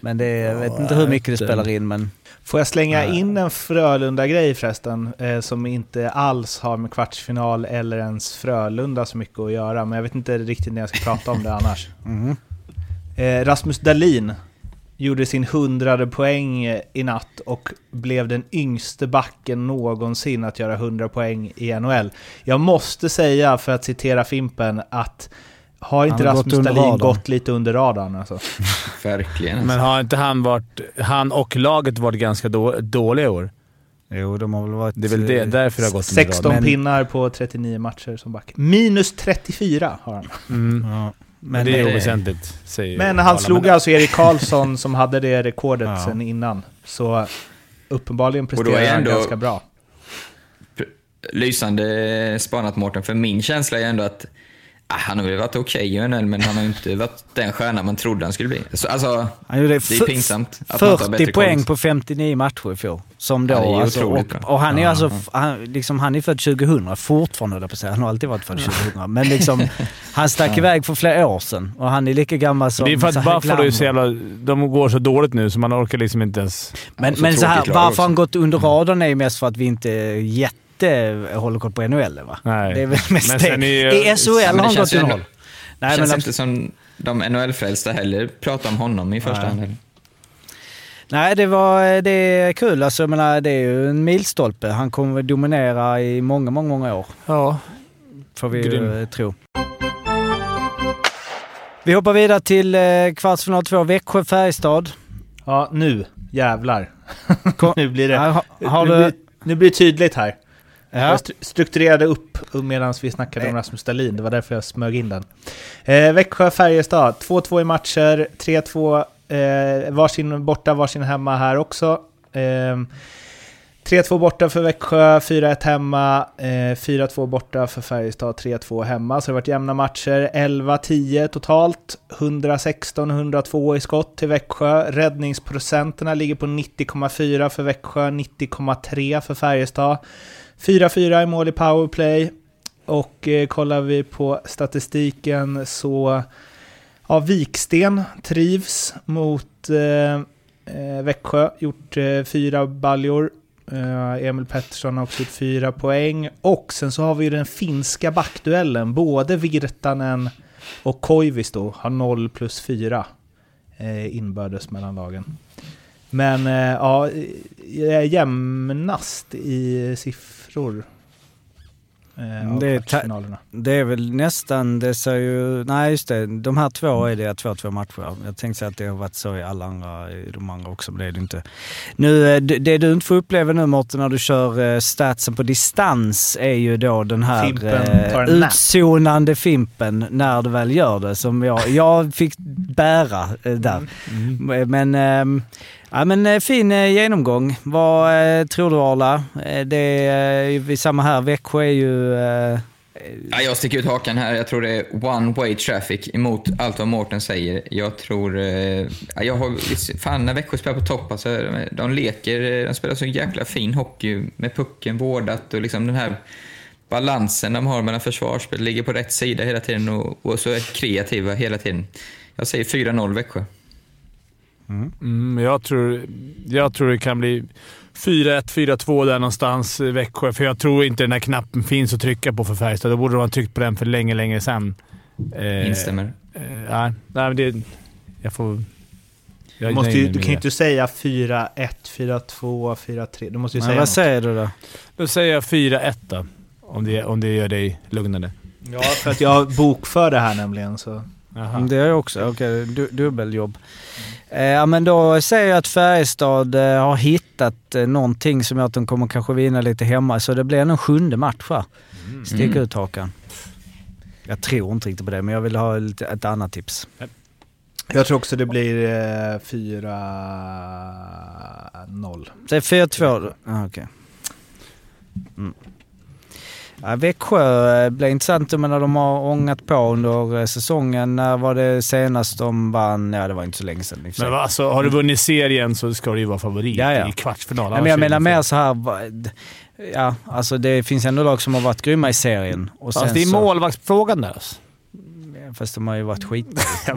Men det, jag vet inte hur mycket det- spelar in, men... Får jag slänga in en Frölunda-grej förresten, eh, som inte alls har med kvartsfinal eller ens Frölunda så mycket att göra, men jag vet inte riktigt när jag ska prata om det [laughs] annars. Mhm. Eh, Rasmus Dahlin gjorde sin hundrade poäng i natt och blev den yngste backen någonsin att göra 100 poäng i NHL. Jag måste säga, för att citera Fimpen, att har inte Han Rasmus under Dahlin radarn. gått lite under radarn alltså? [laughs] Verkligen. Men har inte han varit... Han och laget varit ganska då, dåliga i år? Jo, de har väl varit... Det är väl det, därför det har gått under 16 radarn. Men- pinnar på 39 matcher som back. Minus 34 har han. Mm. Ja. Men det är oväsentligt, säger Men han alla. slog Men- alltså Erik Karlsson som hade det rekordet Ja. sen innan. Så uppenbarligen presterar han ändå- ganska bra. Lysande spanat Mårten, för min känsla är ändå att han har väl varit okej okay, men han har ju inte varit den stjärna man trodde han skulle bli. Så, alltså, Han gjorde det är pinsamt att man inte har 40 bättre poäng koll. på 59 matcher i fjol. Som då, Ja, det är alltså, otroligt och, och han är Ja, alltså, ja. han, liksom, han är född 2000, fortfarande höll på säga. Han har alltid varit född 2000. Men liksom, [laughs] han stack iväg för flera år sedan och han är lika gammal som... Det är för att Buffalo är så jävla... De går så dåligt nu så man orkar liksom inte ens... Men, så men så här, varför också. han gått under radarn är ju mest för att vi inte jätte håller koll på NHL va? Nej. Det är väl mest Men det. sen är ju- I SHL det har han gått ändå- roll. Det Nej, känns men, inte som de NHL-frälsta heller pratar om honom i första Nej. hand. nej, det, var, det är kul. Alltså, jag menar, det är ju en milstolpe. Han kommer att dominera i många, många, många år. Ja. Får vi Grym. ju tro. Vi hoppar vidare till eh, kvartsfinal 2, Växjö-Färjestad. Ja, nu jävlar. [laughs] Kom- nu blir det... Ja, ha- har nu, du- blir, nu blir det tydligt här. Ja. Jag stru- strukturerade upp medan vi snackade om Rasmus Dahlin, det var därför jag smög in den. Eh, Växjö-Färjestad, 2-2 i matcher, 3-2 eh, varsin borta, varsin hemma här också. Eh, 3-2 borta för Växjö, 4-1 hemma, eh, 4-2 borta för Färjestad, 3-2 hemma. Så det har varit jämna matcher, 11-10 totalt, 116-102 i skott till Växjö. Räddningsprocenterna ligger på 90,4 för Växjö, 90,3 för Färjestad. 4-4 i mål i powerplay. Och eh, kollar vi på statistiken så ja, Viksten trivs mot eh, eh, Växjö, gjort eh, fyra baljor. Eh, Emil Pettersson har också gjort fyra poäng. Och sen så har vi ju den finska backduellen. Både Virtanen och Koivisto har 0 plus 4 eh, inbördes mellan lagen. Men eh, ja, eh, jämnast i siffror. Eh, av Det är. Det är väl nästan, det ser ju, nej just det, de här två är det 2-2 matcher. Jag tänkte säga att det har varit så i alla andra, i de andra också, men det är det inte. Nu, eh, det det du inte får uppleva nu Mårten när du kör eh, statsen på distans är ju då den här Fimpen eh, utzonande Fimpen när du väl gör det som jag, jag fick bära eh, där. Mm. Men, ehm, ja, men eh, fin eh, genomgång. Vad eh, tror du Arla? Det är samma här, Växjö är ju... eh, Ja, jag sticker ut hakan här. Jag tror det är one way traffic emot allt vad Mårten säger. Jag tror... Ja, jag har, fan, när Växjö spelar på topp, alltså, de leker, de spelar så jäkla fin hockey med pucken vårdat och liksom den här balansen de har mellan försvarsspel, ligger på rätt sida hela tiden och, och så är kreativa hela tiden. Jag säger 4-0 Växjö. Mm, jag, tror, jag tror det kan bli 4-1, 4-2 där någonstans i Växjö. För jag tror inte den här knappen finns att trycka på för Färjestad. Då borde de ha tryckt på den för länge, länge sedan. Eh, Instämmer. Eh, nej, nej, men det... Jag får... Jag Du, måste ju, du kan ju inte säga 4-1, 4-2, 4-3. Du måste ju Men säga vad något. säger du då? Då säger jag 4-1 då. Om det, om det gör dig lugnare. Ja, för att jag bokför det här nämligen. Så. Det är jag också. Okej, du, dubbeljobb. Eh, Ja men då säger jag att Färjestad eh, har hittat eh, någonting som gör att de kommer kanske vinna lite hemma. Så det blir en sjunde match va? Stick Mm. ut hakan. Jag tror inte riktigt på det, men jag vill ha lite, ett annat tips. Jag tror också det blir eh, 4-0. Säg 4-2 då. Ah, okej. Mm. Ja, Växjö eh, blir intressant men när de har ångat på under eh, säsongen. När var det senast de vann? Ja, det var inte så länge sedan. Men va, alltså, har du vunnit serien så ska du ju vara favorit Ja, ja. i kvartsfinal. Nej, men jag menar mer så här... Ja, alltså det finns ändå lag som har varit grymma i serien. Och Fast det är målvaktsfrågan där alltså. Fast de har ju varit skit. [laughs] [laughs]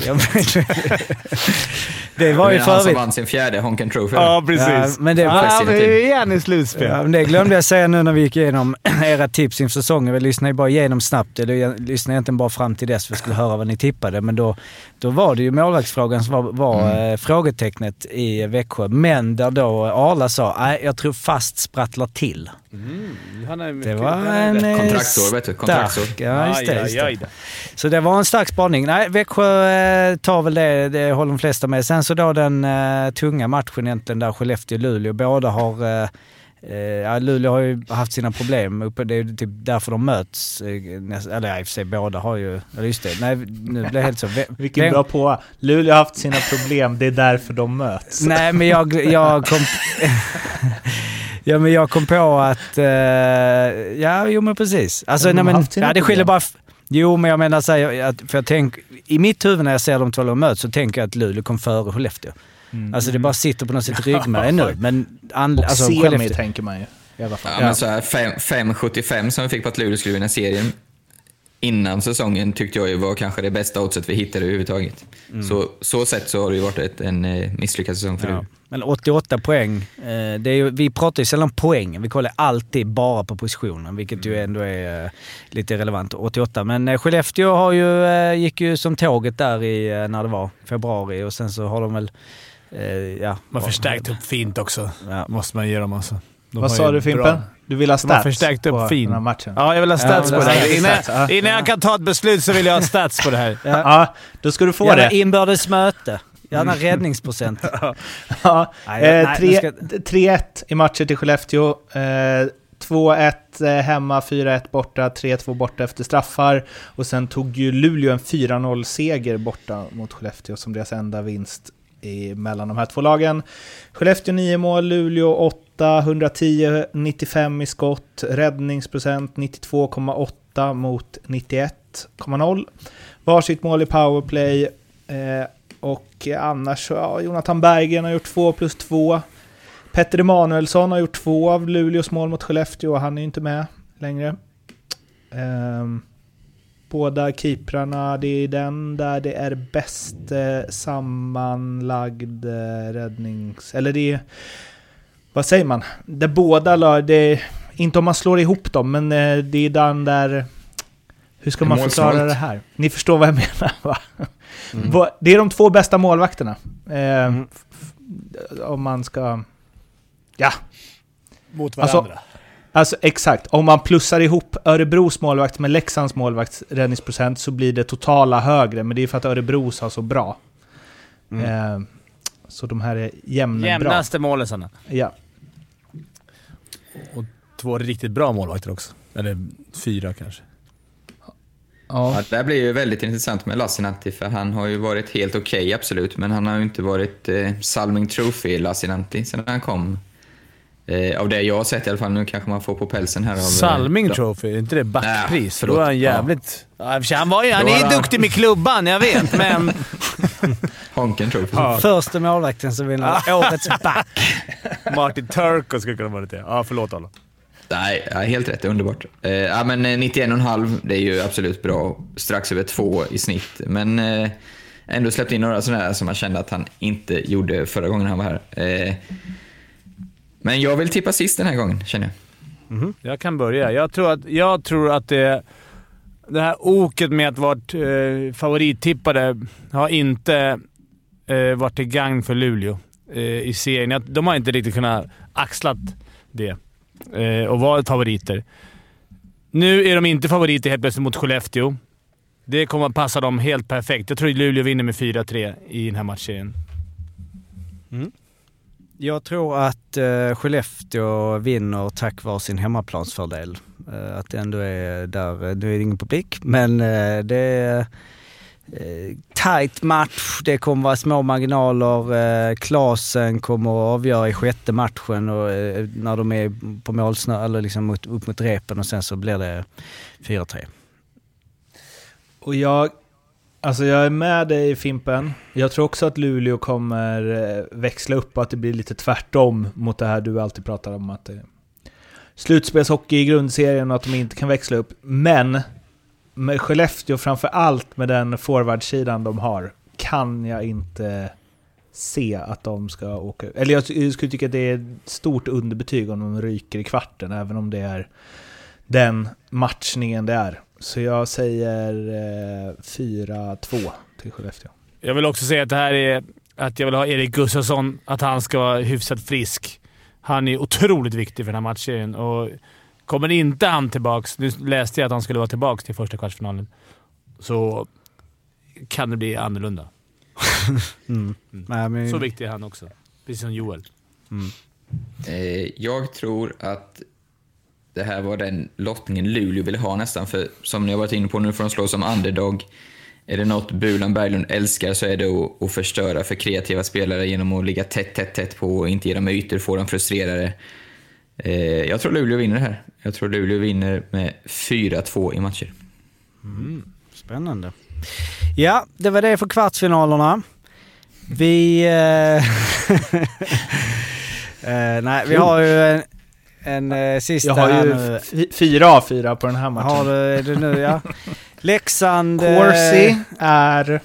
det var ju han för som övrigt... vann sin fjärde Honken Trophy. Ja, precis. Ja, men det- ja, sina är han i slutspel? Ja, men det glömde jag säga nu när vi gick igenom [clears throat] era tips inför säsongen. Vi lyssnade ju bara igenom snabbt. Eller jag lyssnade egentligen bara fram till dess för att skulle höra vad ni tippade. Men då, då var det ju målvaktsfrågan som var, var eh, frågetecknet i Växjö. Men där då Arla sa, nej jag tror fast sprattlar till. Han är Det var en... eh, Kontraktsår, vet du. Kontraktsår. stark- Ja, just det. Just. Så det var en stark spaning. Nej, Växjö eh, tar väl det, det håller de flesta med. Sen så då den eh, tunga matchen egentligen där Skellefteå-Luleå. Båda har... Eh, eh, Luleå har ju haft sina problem. Uppe, det är typ därför de möts. Eh, näst- eller i och för sig båda har ju... Eller just det. Nej, nu blev det helt så. [laughs] Vilken vem- bra på. Luleå har haft sina problem, det är därför de möts. Nej, men jag, jag kom... [laughs] [laughs] ja, men jag kom på att... Eh, ja, jo men precis. Alltså, Men de nej, men, ja, det skiljer bara... Jo, men jag menar så här, att, för jag tänk, I mitt huvud när jag ser de två lagen möts så tänker jag att Luleå kom före Skellefteå. Alltså det bara sitter på något sätt i ryggmärgen [laughs] nu. Men an, Och alltså, semi Skellefteå... tänker man ju. I alla fall. Ja, men så här, fem- 5,75 som vi fick på att Luleå skulle vinna serien innan säsongen tyckte jag ju var kanske det bästa oddset vi hittade överhuvudtaget. Så, så sett så har det ju varit ett, en eh, misslyckad säsong för Ja. Men 88 poäng. Eh, det är ju, vi pratar ju sällan poäng. Vi kollar alltid bara på positionen, vilket ju ändå är eh, lite relevant. 88. Men eh, Skellefteå har ju, gick ju som tåget där i, när det var, februari. Och sen så har de väl... Ja, Man förstärkt upp fint också. Ja. Måste man ge dem alltså. De Vad sa du Fimpen? bra- Du vill ha De har stats förstärkt upp på fin. den här matchen? Ja, jag vill ha stats Ja, på det här. är Innan, stats, ja. innan jag kan ta ett beslut så vill jag ha stats på det här. [laughs] Ja, då ska du få Gärna det. inbördes möte. Gärna räddningsprocent. [laughs] Ja, Nej, eh, nej, tre- nu 3-1 i matcher till Skellefteå. Eh, 2-1 eh, hemma, 4-1 borta, 3-2 borta efter straffar. Och sen tog ju Luleå en 4-0-seger borta mot Skellefteå som deras enda vinst i, mellan de här två lagen. Skellefteå 9 mål, Luleå 8, 110-95 i skott, räddningsprocent 92,8 mot 91,0. Varsitt mål i powerplay. Eh, och annars så, ja, Jonathan Berggren har gjort 2 plus 2. Petter Emanuelsson har gjort två av Luleås mål mot Skellefteå och han är ju inte med längre. Ehm, båda keeprarna, det är den där det är bäst eh, sammanlagd eh, räddnings... Eller det är... Vad säger man? Det båda lag, det är, Inte om man slår ihop dem, men eh, det är den där... Hur ska man förklara Målsnålt. det här? Ni förstår vad jag menar va? Va- Det är de två bästa målvakterna. Eh, f- Om man ska... Ja, Mot Alltså- varandra. Alltså exakt, om man plussar ihop Örebros målvakt med Leksands målvaktsräddningsprocent så blir det totala högre, men det är för att Örebros har så bra. Eh, så de här är jämna bra. Jämnaste målisarna. Ja. Två riktigt bra målvakter också. Eller fyra kanske. Ja. Ja, det här blir ju väldigt intressant med Lassinantti, för han har ju varit helt okej, absolut, men han har ju inte varit eh, Salming Trophy Lassinantti sedan han kom. Eh, av det jag har sett i alla fall, nu kanske man får på pälsen här av... eh, Salming ja. Trophy, är inte det backpris? Nej, Då är han förlåt. jävligt... Ja. och sig, Han, var ju, han Då är ju duktig med klubban, jag vet, men... [laughs] [laughs] Honken Trophy. Första målvakten som vinner [laughs] årets back. Martin Turco skulle kunna vara lite... Ja, förlåt alla. Nej, ja, helt rätt. Underbart. Eh, ja, men eh, 91,5, det är ju absolut bra. Strax över två i snitt. Men eh, ändå släppt in några sådana som man kände att han inte gjorde förra gången han var här. Eh, Men jag vill tippa sist den här gången, känner jag. Jag kan börja. Jag tror att, jag tror att det, det här oket med att varit eh, favorittippade har inte eh, varit till gagn för Luleå eh, i serien. De har inte riktigt kunnat axlat det eh, och vara favoriter. Nu är de inte favoriter helt plötsligt mot Skellefteå. Det kommer att passa dem helt perfekt. Jag tror att Luleå vinner med 4-3 i den här matchserien. Mm. Jag tror att eh, Skellefteå vinner tack vare sin hemmaplansfördel. Eh, att det ändå är där, eh, nu är det ingen publik, men eh, det är tight match. Det kommer vara små marginaler. Klasen kommer att avgöra i sjätte matchen och, när de är på målsnö, eller liksom upp mot repen och sen så blir det 4-3. Och jag, alltså jag är med dig Fimpen. Jag tror också att Luleå kommer växla upp och att det blir lite tvärtom mot det här du alltid pratar om att det slutspelshockey i grundserien och att de inte kan växla upp. Men med Skellefteå framför allt med den forwardsidan de har kan jag inte se att de ska åka Eller jag, jag skulle tycka att det är ett stort underbetyg om de ryker i kvarten, även om det är den matchningen det är. Så jag säger eh, 4-2 till Skellefteå. Jag vill också säga att det här är att jag vill ha Erik Gustafsson, att han ska vara hyfsat frisk. Han är otroligt viktig för den här matchserien och kommer inte han tillbaks, nu läste jag att han skulle vara tillbaks till första kvartsfinalen, så kan det bli annorlunda. [laughs] Mm. Nej, men- Så viktig är han också. Precis som Joel. Eh, jag tror att det här var den lottningen Luleå ville ha nästan, för som ni har varit inne på, nu får de slå som underdog. Är det något Bulan Berglund älskar så är det att, förstöra för kreativa spelare genom att ligga tätt, tätt, tätt på och inte ge dem ytor, få dem frustrerade. Eh, jag tror Luleå vinner det här. Jag tror Luleå vinner med 4-2 i matcher. Spännande. Ja, det var det för kvartsfinalerna. Vi... Eh, [laughs] eh, nej, vi har ju en, en eh, sista Jag har ju fyra av fyra på den här matchen. Har du är det nu, ja. [laughs] Leksand... eh, Corsi är...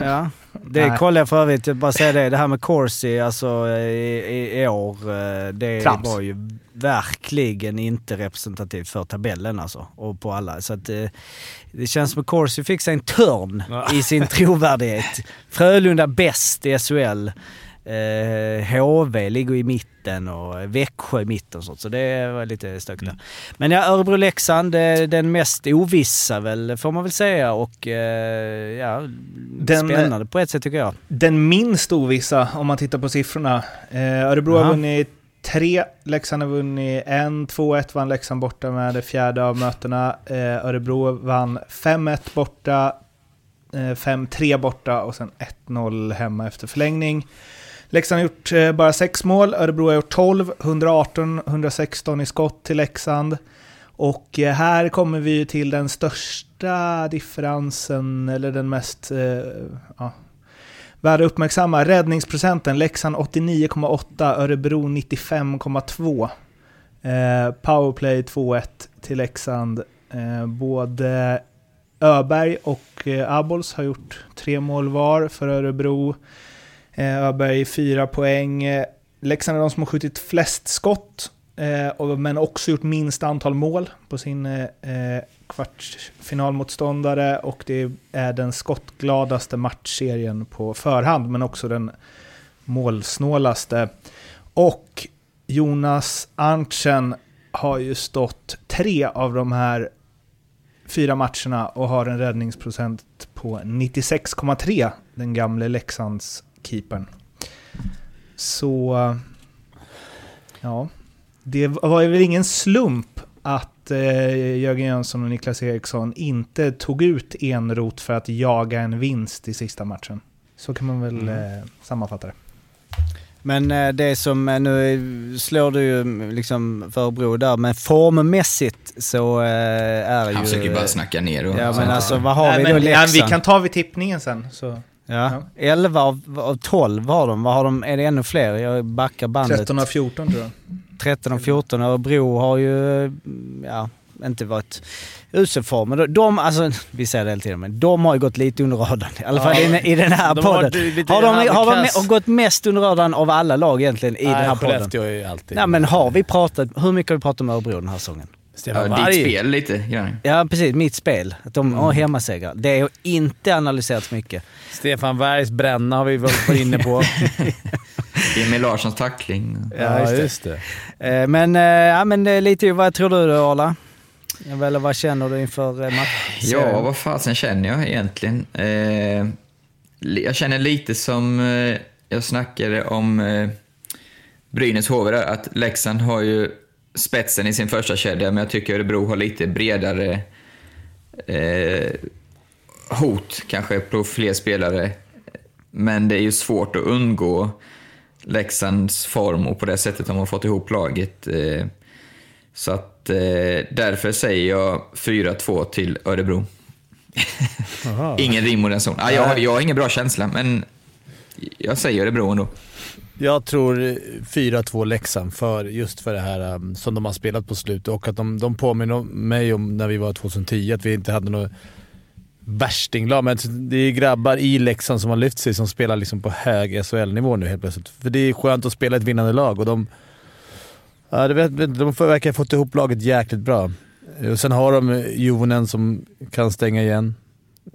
Ja, det kollade jag för övrigt. Jag bara säga det. Det här med Corsi alltså i, i, i år. eh, Det Trams. var ju verkligen inte representativt för tabellen alltså. Och på alla. Så att eh, det känns som att Corsi fick sig en törn Ja. i sin trovärdighet. [laughs] Frölunda bäst i SHL. Eh, HV ligger i mitten och Växjö i mitten och sånt. Så det var lite stökigt där. Men ja, Örebro-Leksand, eh, den mest ovissa väl, får man väl säga. Och eh, ja, Den- spännande på ett sätt tycker jag. Den minst ovissa om man tittar på siffrorna. Eh, Örebro Jaha. har vunnit tre, Leksand har vunnit en, 2-1 vann Leksand borta med det fjärde av mötena. Eh, Örebro vann 5-1 borta, eh, 5-3 borta och sen 1-0 hemma efter förlängning. Leksand har gjort eh, bara sex mål, Örebro har gjort 12, 118, 116 i skott till Leksand. Och eh, här kommer vi ju till den största differensen, eller den mest eh, ja, värda att uppmärksamma. Räddningsprocenten, Leksand 89,8, Örebro 95,2. Eh, powerplay 2-1 till Leksand. Eh, både Öberg och eh, Abols har gjort tre mål var för Örebro. Eh, Öberg fyra poäng. Eh, Leksand är de som har skjutit flest skott, eh, men också gjort minst antal mål på sin eh, eh, kvartsfinalmotståndare och det är den skottgladaste matchserien på förhand, men också den målsnålaste. Och Jonas Arntzen har ju stått tre av de här fyra matcherna och har en räddningsprocent på 96,3, den gamle Leksands keepern. Så, ja, det var ju väl ingen slump att eh, Jörgen Jönsson och Niklas Eriksson inte tog ut Enrot för att jaga en vinst i sista matchen. Så kan man väl eh, sammanfatta det. Men eh, det som, eh, nu slår du ju mm, liksom för Örebro där, men formmässigt så eh, är ju... Han försöker bara snacka ner och... Ja men alltså vad har Nej, vi men, då ja, Leksand? vi kan ta vid tippningen sen. Så. Ja, 11 av, av 12 har de. Vad har de. Är det ännu fler? Jag backar bandet. 13 av 14 tror jag. 13 och 14. Örebro har ju, ja, inte varit usel form. Men de- alltså, vi säger det hela tiden, men de har ju gått lite under radarn. I alla fall Ja. i, i den här De har podden. lite Har de, har de halvkass. gått mest under radarn av alla lag egentligen i den här podden? Skellefteå är ju alltid... Nej men har vi pratat, hur mycket har vi pratat om Örebro den här säsongen? Stefan Ja, ditt spel lite grann. Ja precis, mitt spel. Att de Mm. har hemmasegrar. Det har inte analyserats mycket. Stefan Bergs bränna har vi varit inne på. [laughs] Emil Larssons tackling. ja, just det. Eh, Men, eh, ja, men eh, lite, vad tror du då Arla? Eller vad känner du inför matchen? Ja, vad fasen känner jag egentligen? Li- jag känner lite som jag snackade om Brynäs HV där, att Leksand har ju spetsen i sin första kedja, men jag tycker Örebro har lite bredare eh, hot kanske på fler spelare. Men det är ju svårt att undgå Leksands form och på det sättet de har fått ihop laget. Eh, så att eh, därför säger jag 4-2 till Örebro. [laughs] Ingen rim och den sån. Ah, jag, jag har ingen bra känsla, men jag säger Örebro ändå. Jag tror 4-2 Leksand, för, just för det här um, som de har spelat på slutet och att de, de påminner mig om när vi var 2010, att vi inte hade något värstinglag. Men det är grabbar i Leksand som har lyft sig, som spelar liksom på hög SHL-nivå nu helt plötsligt. För det är skönt att spela ett vinnande lag och de... Ja, det vet, de verkar ha fått ihop laget jäkligt bra. Eh, och sen har de eh, Juvonen som kan stänga igen.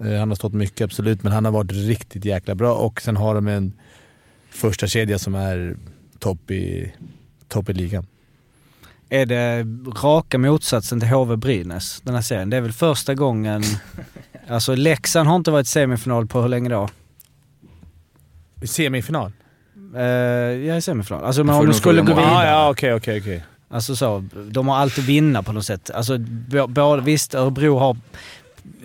Eh, han har stått mycket, absolut, men han har varit riktigt jäkla bra. Och sen har de en första kedja som är topp i, topp i ligan. Är det raka motsatsen till HV Brynäs den här serien? Det är väl första gången... [laughs] Alltså Leksand har inte varit semifinal på hur länge då? Semifinal? Uh, ja, i semifinal. Alltså men om de skulle gå vidare. Ah, ja, okej, okej, okej. Alltså så, de har alltid vinna på något sätt. Alltså både, visst Örebro har...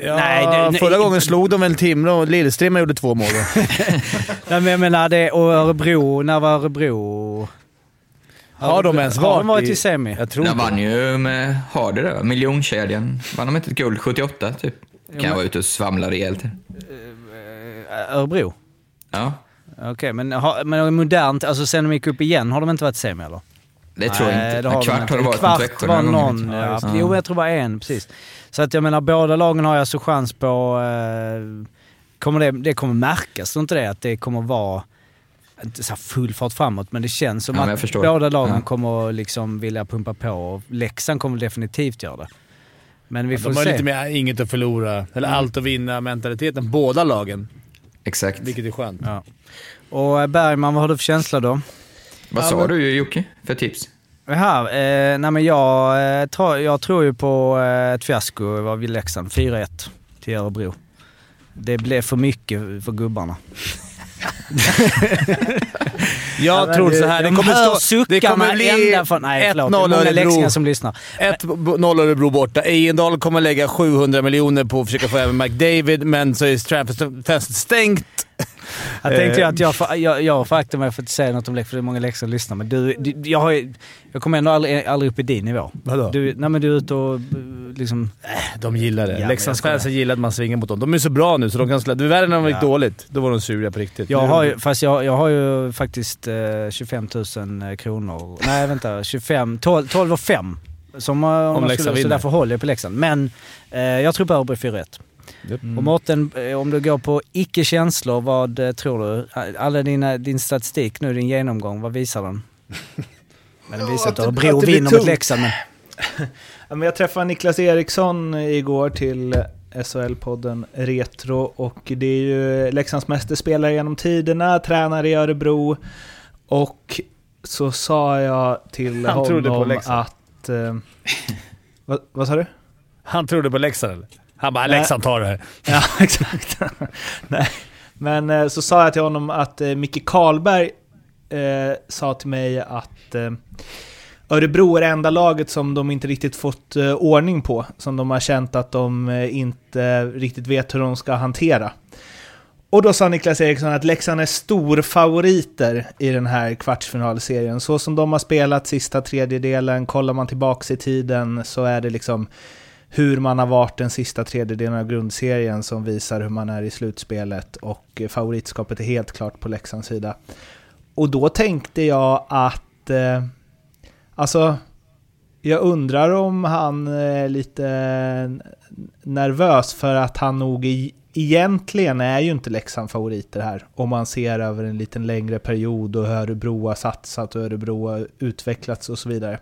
Ja, Nej, det- förra gången slog de väl Timrå och Lillstrimma gjorde två mål. [laughs] Nej men jag menar det, och Örebro, när var Örebro... Har de ens Har varit de varit i- i semi? Jag tror De vann det. ju med Harder där, miljonkedjan. Vann de inte ett guld 78 typ? Kan men- vara ute och svamla rejält. Örebro? Ja, Okej, men, har, men modernt, alltså sen de gick upp igen har de inte varit semi eller? Det tror jag Nej, inte. det En kvart inte. har det varit Kvart mot Växjö var någon, Ja, ja. Jo, jag tror bara en, precis. Så att jag menar, båda lagen har ju alltså chans på... Eh, kommer det, det kommer märkas, tror inte det? Att det kommer vara inte så här full fart framåt, men det känns som Ja, jag att båda lagen Ja. kommer liksom vilja pumpa på och Leksand kommer definitivt göra det. Men vi får De har se. lite mer inget att förlora, eller allt att vinna mentaliteten, båda lagen. Exakt. Vilket är skönt. Ja. Och eh, Bergman, vad har du för känsla då? Vad Ja, sa men- du Jocke för tips? Jaha, eh, nej men jag, eh, tror, jag tror ju på eh, ett fiasko vad vid Leksand. 4-1 till Örebro. Det blev för mycket för gubbarna. [laughs] Jag men tror det- så här. Det de kommer, hör stå, det suckarna ända från... Nej förlåt, det är 1-0 många leksingar som lyssnar. 1-0 Örebro borta. Egendal kommer lägga 700 miljoner på att försöka få även McDavid, men så är transferfönstret stängt. Jag tänkte Eh. att jag, får- jag, jag får akta mig för att säga något om Leksand, för det är många som lyssnar. Men du, du jag, har, jag kommer ändå aldrig, aldrig upp i din nivå. Vadå? Du, nej men du är ute och eh, liksom... De gillar det. Ja, Leksandsfansen gillar att man svingar mot dem. De är så bra nu så de kan slå. Det är värre när de gick Ja. dåligt. Då var de sura på riktigt. Jag har ju, fast jag, jag har ju faktiskt eh, 25 000 kronor. Nej vänta, 25, 12, 12 och 5. Som, eh, om man Leksand skulle, så därför håller jag på Leksand. Men eh, jag tror på Örebro 4-1. Japp. Och Mårten, eh, om du går på icke-känslor, vad eh, tror du? Alla dina, din statistik nu, din genomgång, vad visar den? [laughs] Men den visar att Örebro vinner mot. Leksand. Men, [laughs] Ja, men jag träffade Niklas Eriksson igår till SHL-podden Retro och det är ju Leksands mästerspelare genom tiderna, tränare i Örebro och så sa jag till Han honom att... Eh, [laughs] vad, vad sa du? Han trodde på Leksand eller? Han bara. “Leksand tar det här”. [laughs] Ja, exakt. [laughs] Nej. Men eh, så sa jag till honom att eh, Micke Karlberg eh, sa till mig att eh, Örebro är det enda laget som de inte riktigt fått eh, ordning på. Som de har känt att de eh, inte riktigt vet hur de ska hantera. Och då sa Niklas Eriksson att Leksand är storfavoriter i den här kvartsfinalserien. Så som de har spelat sista tredjedelen, kollar man tillbaks i tiden så är det liksom hur man har varit den sista tredjedelen av grundserien som visar hur man är i slutspelet och favoritskapet är helt klart på Leksands sida. Och då tänkte jag att, eh, alltså, Jag undrar om han är lite nervös för att han nog i, egentligen är ju inte Leksand favoriter här. Om man ser över en liten längre period och hur Örebro har satsat och Örebro har utvecklats och så vidare.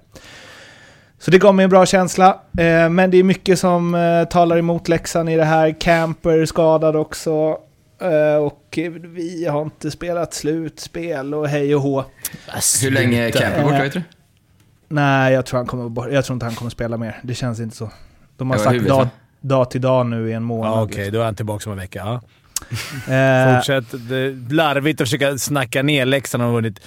Så det gav mig en bra känsla. Eh, men det är mycket som eh, talar emot Leksand i det här. Camper skadad också. Eh, och vi har inte spelat slutspel och hej och hå. Hur länge är Camper borta, vet du? Nej, jag tror, han kommer, jag tror inte han kommer spela mer. Det känns inte så. De har sagt huvudet, dag, dag till dag nu i en månad. Ja, Okej, då är han tillbaka om en vecka. Ja. Fortsätt. Det är larvigt att försöka snacka ner Leksand. De har vunnit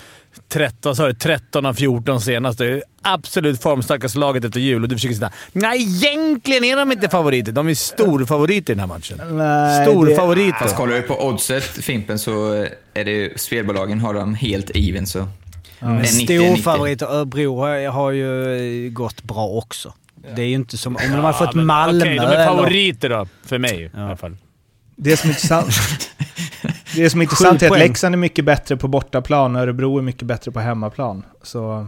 13, så 13 av 14 senast. Det är absolut formstarkaste laget efter jul och du försöker säga Nej, egentligen är de inte favoriter. De är storfavoriter i den här matchen. nej, Storfavoriter. Fast kollar du på oddset, Fimpen, så är det ju, spelbolagen har dem helt even så... 90-90. storfavoriter. Örebro har, har ju gått bra också. Det är ju inte som om de har fått men Malmö Okej, de är favoriter då. För mig i alla fall. Det som är intressant, [laughs] det som är, intressant är att. Leksand är mycket bättre på bortaplan och Örebro är mycket bättre på hemmaplan. Så.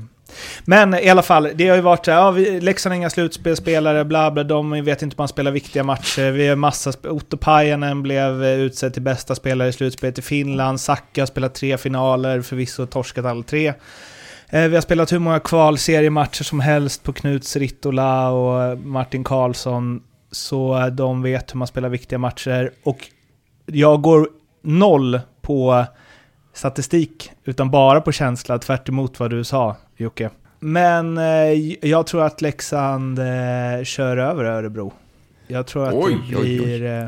Men i alla fall, det har ju varit så här, ja, vi, Leksand har inga slutspelspelare, bla bla, de vet inte om man spelar viktiga matcher. Vi har massa, Otto Pajanen blev eh, utsedd till bästa spelare i slutspelet i Finland, Sacka har spelat tre finaler, förvisso torskat alla tre. Eh, Vi har spelat hur många kvalseriematcher som helst på Knuts Rittola och Martin Karlsson. Så de vet hur man spelar viktiga matcher. Och jag går noll på statistik, utan bara på känsla, tvärt emot vad du sa Jocke. Men eh, jag tror att Leksand eh, kör över Örebro. Jag tror att Oj, det oj, oj. blir... Eh,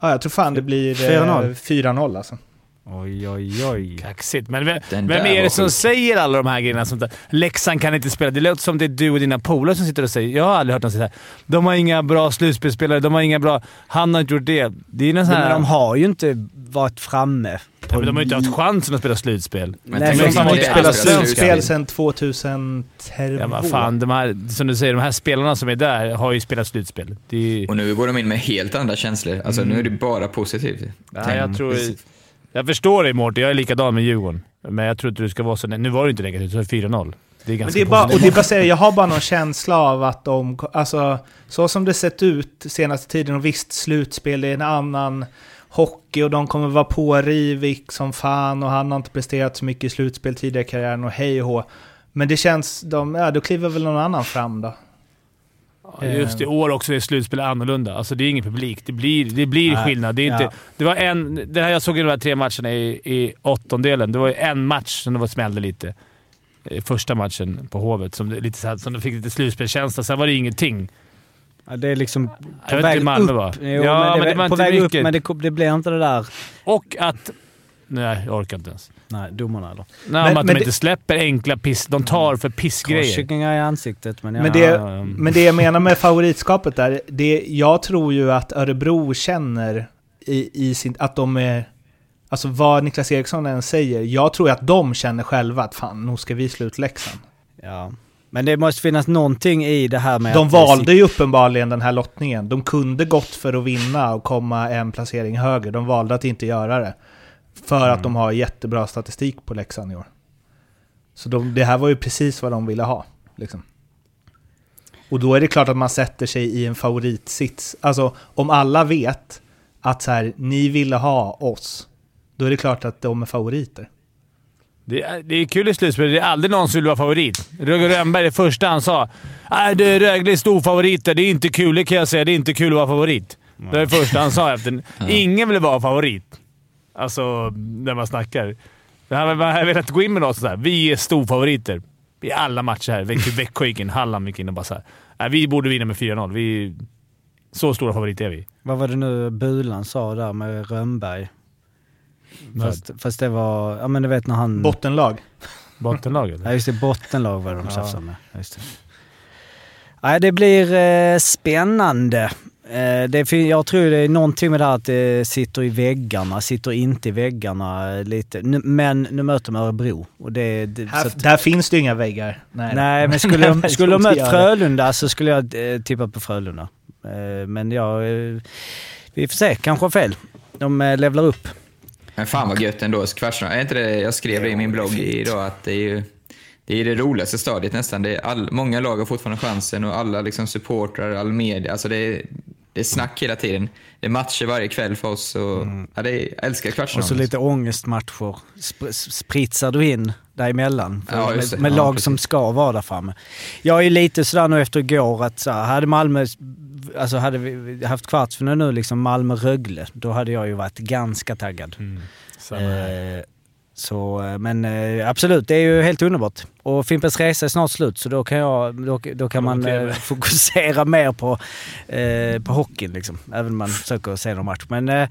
ja, jag tror fan det blir eh, 4-0. 4-0 alltså. Oj, oj, oj. Kaxigt. Men vem, vem är det som sjuk. säger alla de här grejerna? Sånt där? Leksand kan inte spela. Det låter som det är du och dina polare som sitter och säger. Jag har aldrig hört någon säga såhär. De har inga bra slutspelsspelare. De har inga bra... Han har inte gjort det. Det är sån Men här... de har ju inte varit framme. Ja, men de har ju inte haft chansen att spela slutspel. Men Nej, men de de inte spelar Slutspel sedan 2002. Ja, men fan, de här, som du säger, de här spelarna som är där har ju spelat slutspel. Det är, Och nu går de in med helt andra känslor. Alltså nu är det bara positivt. ja, jag, tror, jag förstår dig Mårten, jag är likadan med Djurgården. Men jag tror inte du ska vara så... Nu var det inte negativt, är det 4-0. Det är Men ganska det är bara, och det är bara säga, jag har bara någon känsla av att de, alltså så som det sett ut senaste tiden, och visst slutspel är en annan hockey och de kommer vara på Rivik som fan och han har inte presterat så mycket i slutspel tidigare i karriären och hej och hå. Men det känns, de, ja då kliver väl någon annan fram då. Just i år också är slutspel annorlunda. Alltså det är ingen publik. Det blir, det blir Nej, skillnad. Det, är inte, ja. det var en... Det här jag såg i de här tre matcherna i, i åttondelen. Det var en match som det var smällde lite. Eh, Första matchen på Hovet som, det, lite så här, som de fick lite slutspelskänsla. Sen var det ingenting. Ja, det är liksom Jag på vet väg inte, Malmö, upp. va? Jo, Ja, men det, men det var på inte väg upp, mycket. men det, det blir inte det där... Och att... Nej, jag orkar inte ens. Nej, domarna eller? Nej, Men- om att men de det- inte släpper enkla piss. De tar för pissgrejer. Korskycklingar i ansiktet, men ja. Men det, Ja, men det jag menar med favoritskapet där, det, jag tror ju att Örebro känner i, i sin, att de är, alltså vad Niklas Eriksson än säger, jag tror att de känner själva att fan, nu ska vi slå ut Leksand. ja. Men det måste finnas någonting i det här med De att... valde ju uppenbarligen den här lottningen. De kunde gått för att vinna och komma en placering högre. De valde att inte göra det. För att de har jättebra statistik på Leksand i år. Så de, det här var ju precis vad de ville ha. Liksom. Och då är det klart att man sätter sig i en favoritsits. Alltså om alla vet att så här, ni ville ha oss, då är det klart att de är favoriter. Det är, det är kul i slutspel. Det är aldrig någon som vill vara favorit. Rögle Rönnberg, det första han sa. Nej, det är Rögle är storfavoriter. Det är inte kul, det kan jag säga. Det är inte kul att vara favorit. Det är det första han sa efter. [laughs] Ingen vill vara favorit. Alltså, när man snackar. Han har velat gå in med något sådär. Vi är storfavoriter i alla matcher här. [laughs] Växjö gick in, Halland gick in och bara såhär. Nej, vi borde vinna med 4-0. Vi... Så stora favoriter är vi. Vad var det nu Bulan sa där med Rönnberg? Fast, fast det var... Ja men du vet när han... Bottenlag. Bottenlag Ja eller? just det, bottenlag var det de Ja. tjafsade med. Ja, Just det. Nej, det blir eh, spännande. Eh, det, fin- jag tror det är någonting med det här att det sitter i väggarna, sitter inte i väggarna eh, lite. Men nu möter de Örebro. Och det, det, Här, att, där finns det ju inga väggar. Nej, nej, men [laughs] skulle de, Nej, skulle de mött. Frölunda så skulle jag eh, tippa på Frölunda. Men jag... Eh, vi får se, kanske har fel. De levlar upp. Men fan vad gött ändå, kvartsfinal. Är inte det, jag skrev det i min blogg idag att det är ju det är det roligaste stadiet nästan. Det är all, många lag har fortfarande chansen och alla liksom supportrar, all media. Alltså det är, det är snack hela tiden. Det är matcher varje kväll för oss och ja, det är, jag älskar Och kvartsfinalen. så lite ångestmatcher sp- spritsar du in däremellan. För, Ja, med med Ja, lag precis. som ska vara där framme. Jag är ju lite sådär nu efter igår att så här, hade Malmö, alltså hade vi haft kvartsfinal nu liksom Malmö-Rögle, då hade jag ju varit ganska taggad. Eh, så, eh, men eh, absolut, det är ju helt underbart. Och Fimpens Resa är snart slut så då kan, jag, då, då kan man eh, fokusera [laughs] mer på, eh, på hockeyn. Liksom. Även om man försöker se någon match. Men eh,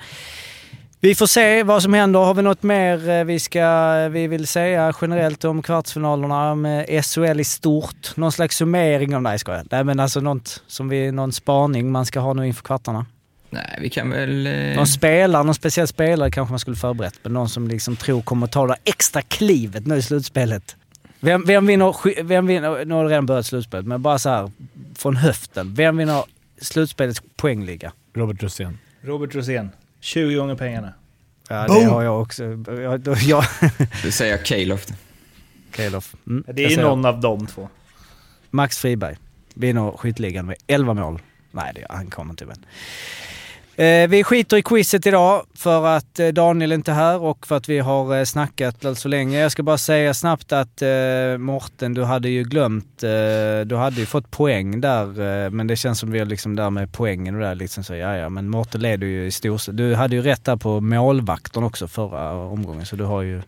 vi får se vad som händer. Har vi något mer vi, ska, vi vill säga generellt om kvartsfinalerna med SHL i stort? Någon slags summering det? Ska jag. Nej men alltså något som vi, någon spaning man ska ha nu inför kvartarna? Nej, vi kan väl... Eh, Någon spelare, någon speciell spelare kanske man skulle förberett. Men någon som liksom tror kommer ta det extra klivet nu i slutspelet. Vem, vem vinner, vem vinner, nu har det redan börjat slutspelet, men bara så här från höften. Vem vinner slutspelets poängliga? Robert Rosén. Robert Rosén. 20 gånger pengarna. Ja, det Boom! har jag också. Jag, då- jag, [laughs] Du säger Calof. Kalof. Mm, Det är säger någon av de två. Max Friberg vinner skytteligan med 11 mål. Nej, det han kommer inte men. Eh, vi skiter i quizet idag för att eh, Daniel är inte här och för att vi har eh, snackat för länge. Jag ska bara säga snabbt att eh, Morten, du hade ju glömt, eh, du hade ju fått poäng där, eh, men det känns som vi är liksom där med poängen och där liksom så, ja, ja, men Morten leder ju i stor... Du hade ju rätt där på målvakten också förra omgången, så du har ju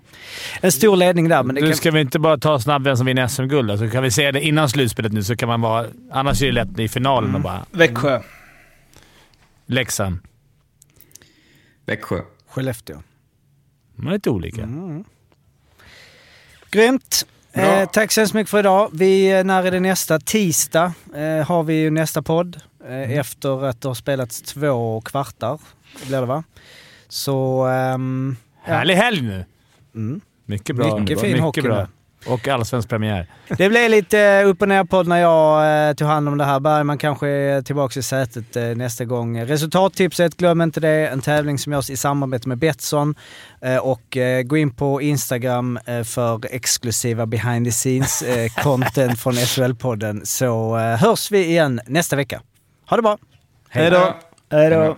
en stor ledning där. Men det Nu kan... ska vi inte bara ta snabbt vem som vinner SM-guld. Alltså, kan vi säga det innan slutspelet nu så kan man vara... Annars är det lätt i finalen Mm. och bara... Växjö. Leksand. Växjö. Skellefteå. De är lite olika. Mm. Grymt! Eh, tack så hemskt mycket för idag. Vi, eh, när är det nästa? Tisdag eh, har vi ju nästa podd. Eh, Efter att det har spelats två kvartar, blir det va? Så... ehm, ja. Härlig helg nu! Mm. Mycket bra. Mycket fin hockey bra. Och allsvensk premiär. Det blev lite upp och ner podd när jag eh, tog hand om det här. Bergman kanske är tillbaka i sätet eh, nästa gång. Resultattipset, glöm inte det. En tävling som görs i samarbete med Betsson. Eh, och eh, gå in på Instagram eh, för exklusiva behind the scenes eh, [laughs] content från SHL-podden. Så eh, hörs vi igen nästa vecka. Ha det bra! Hej då! Hej då.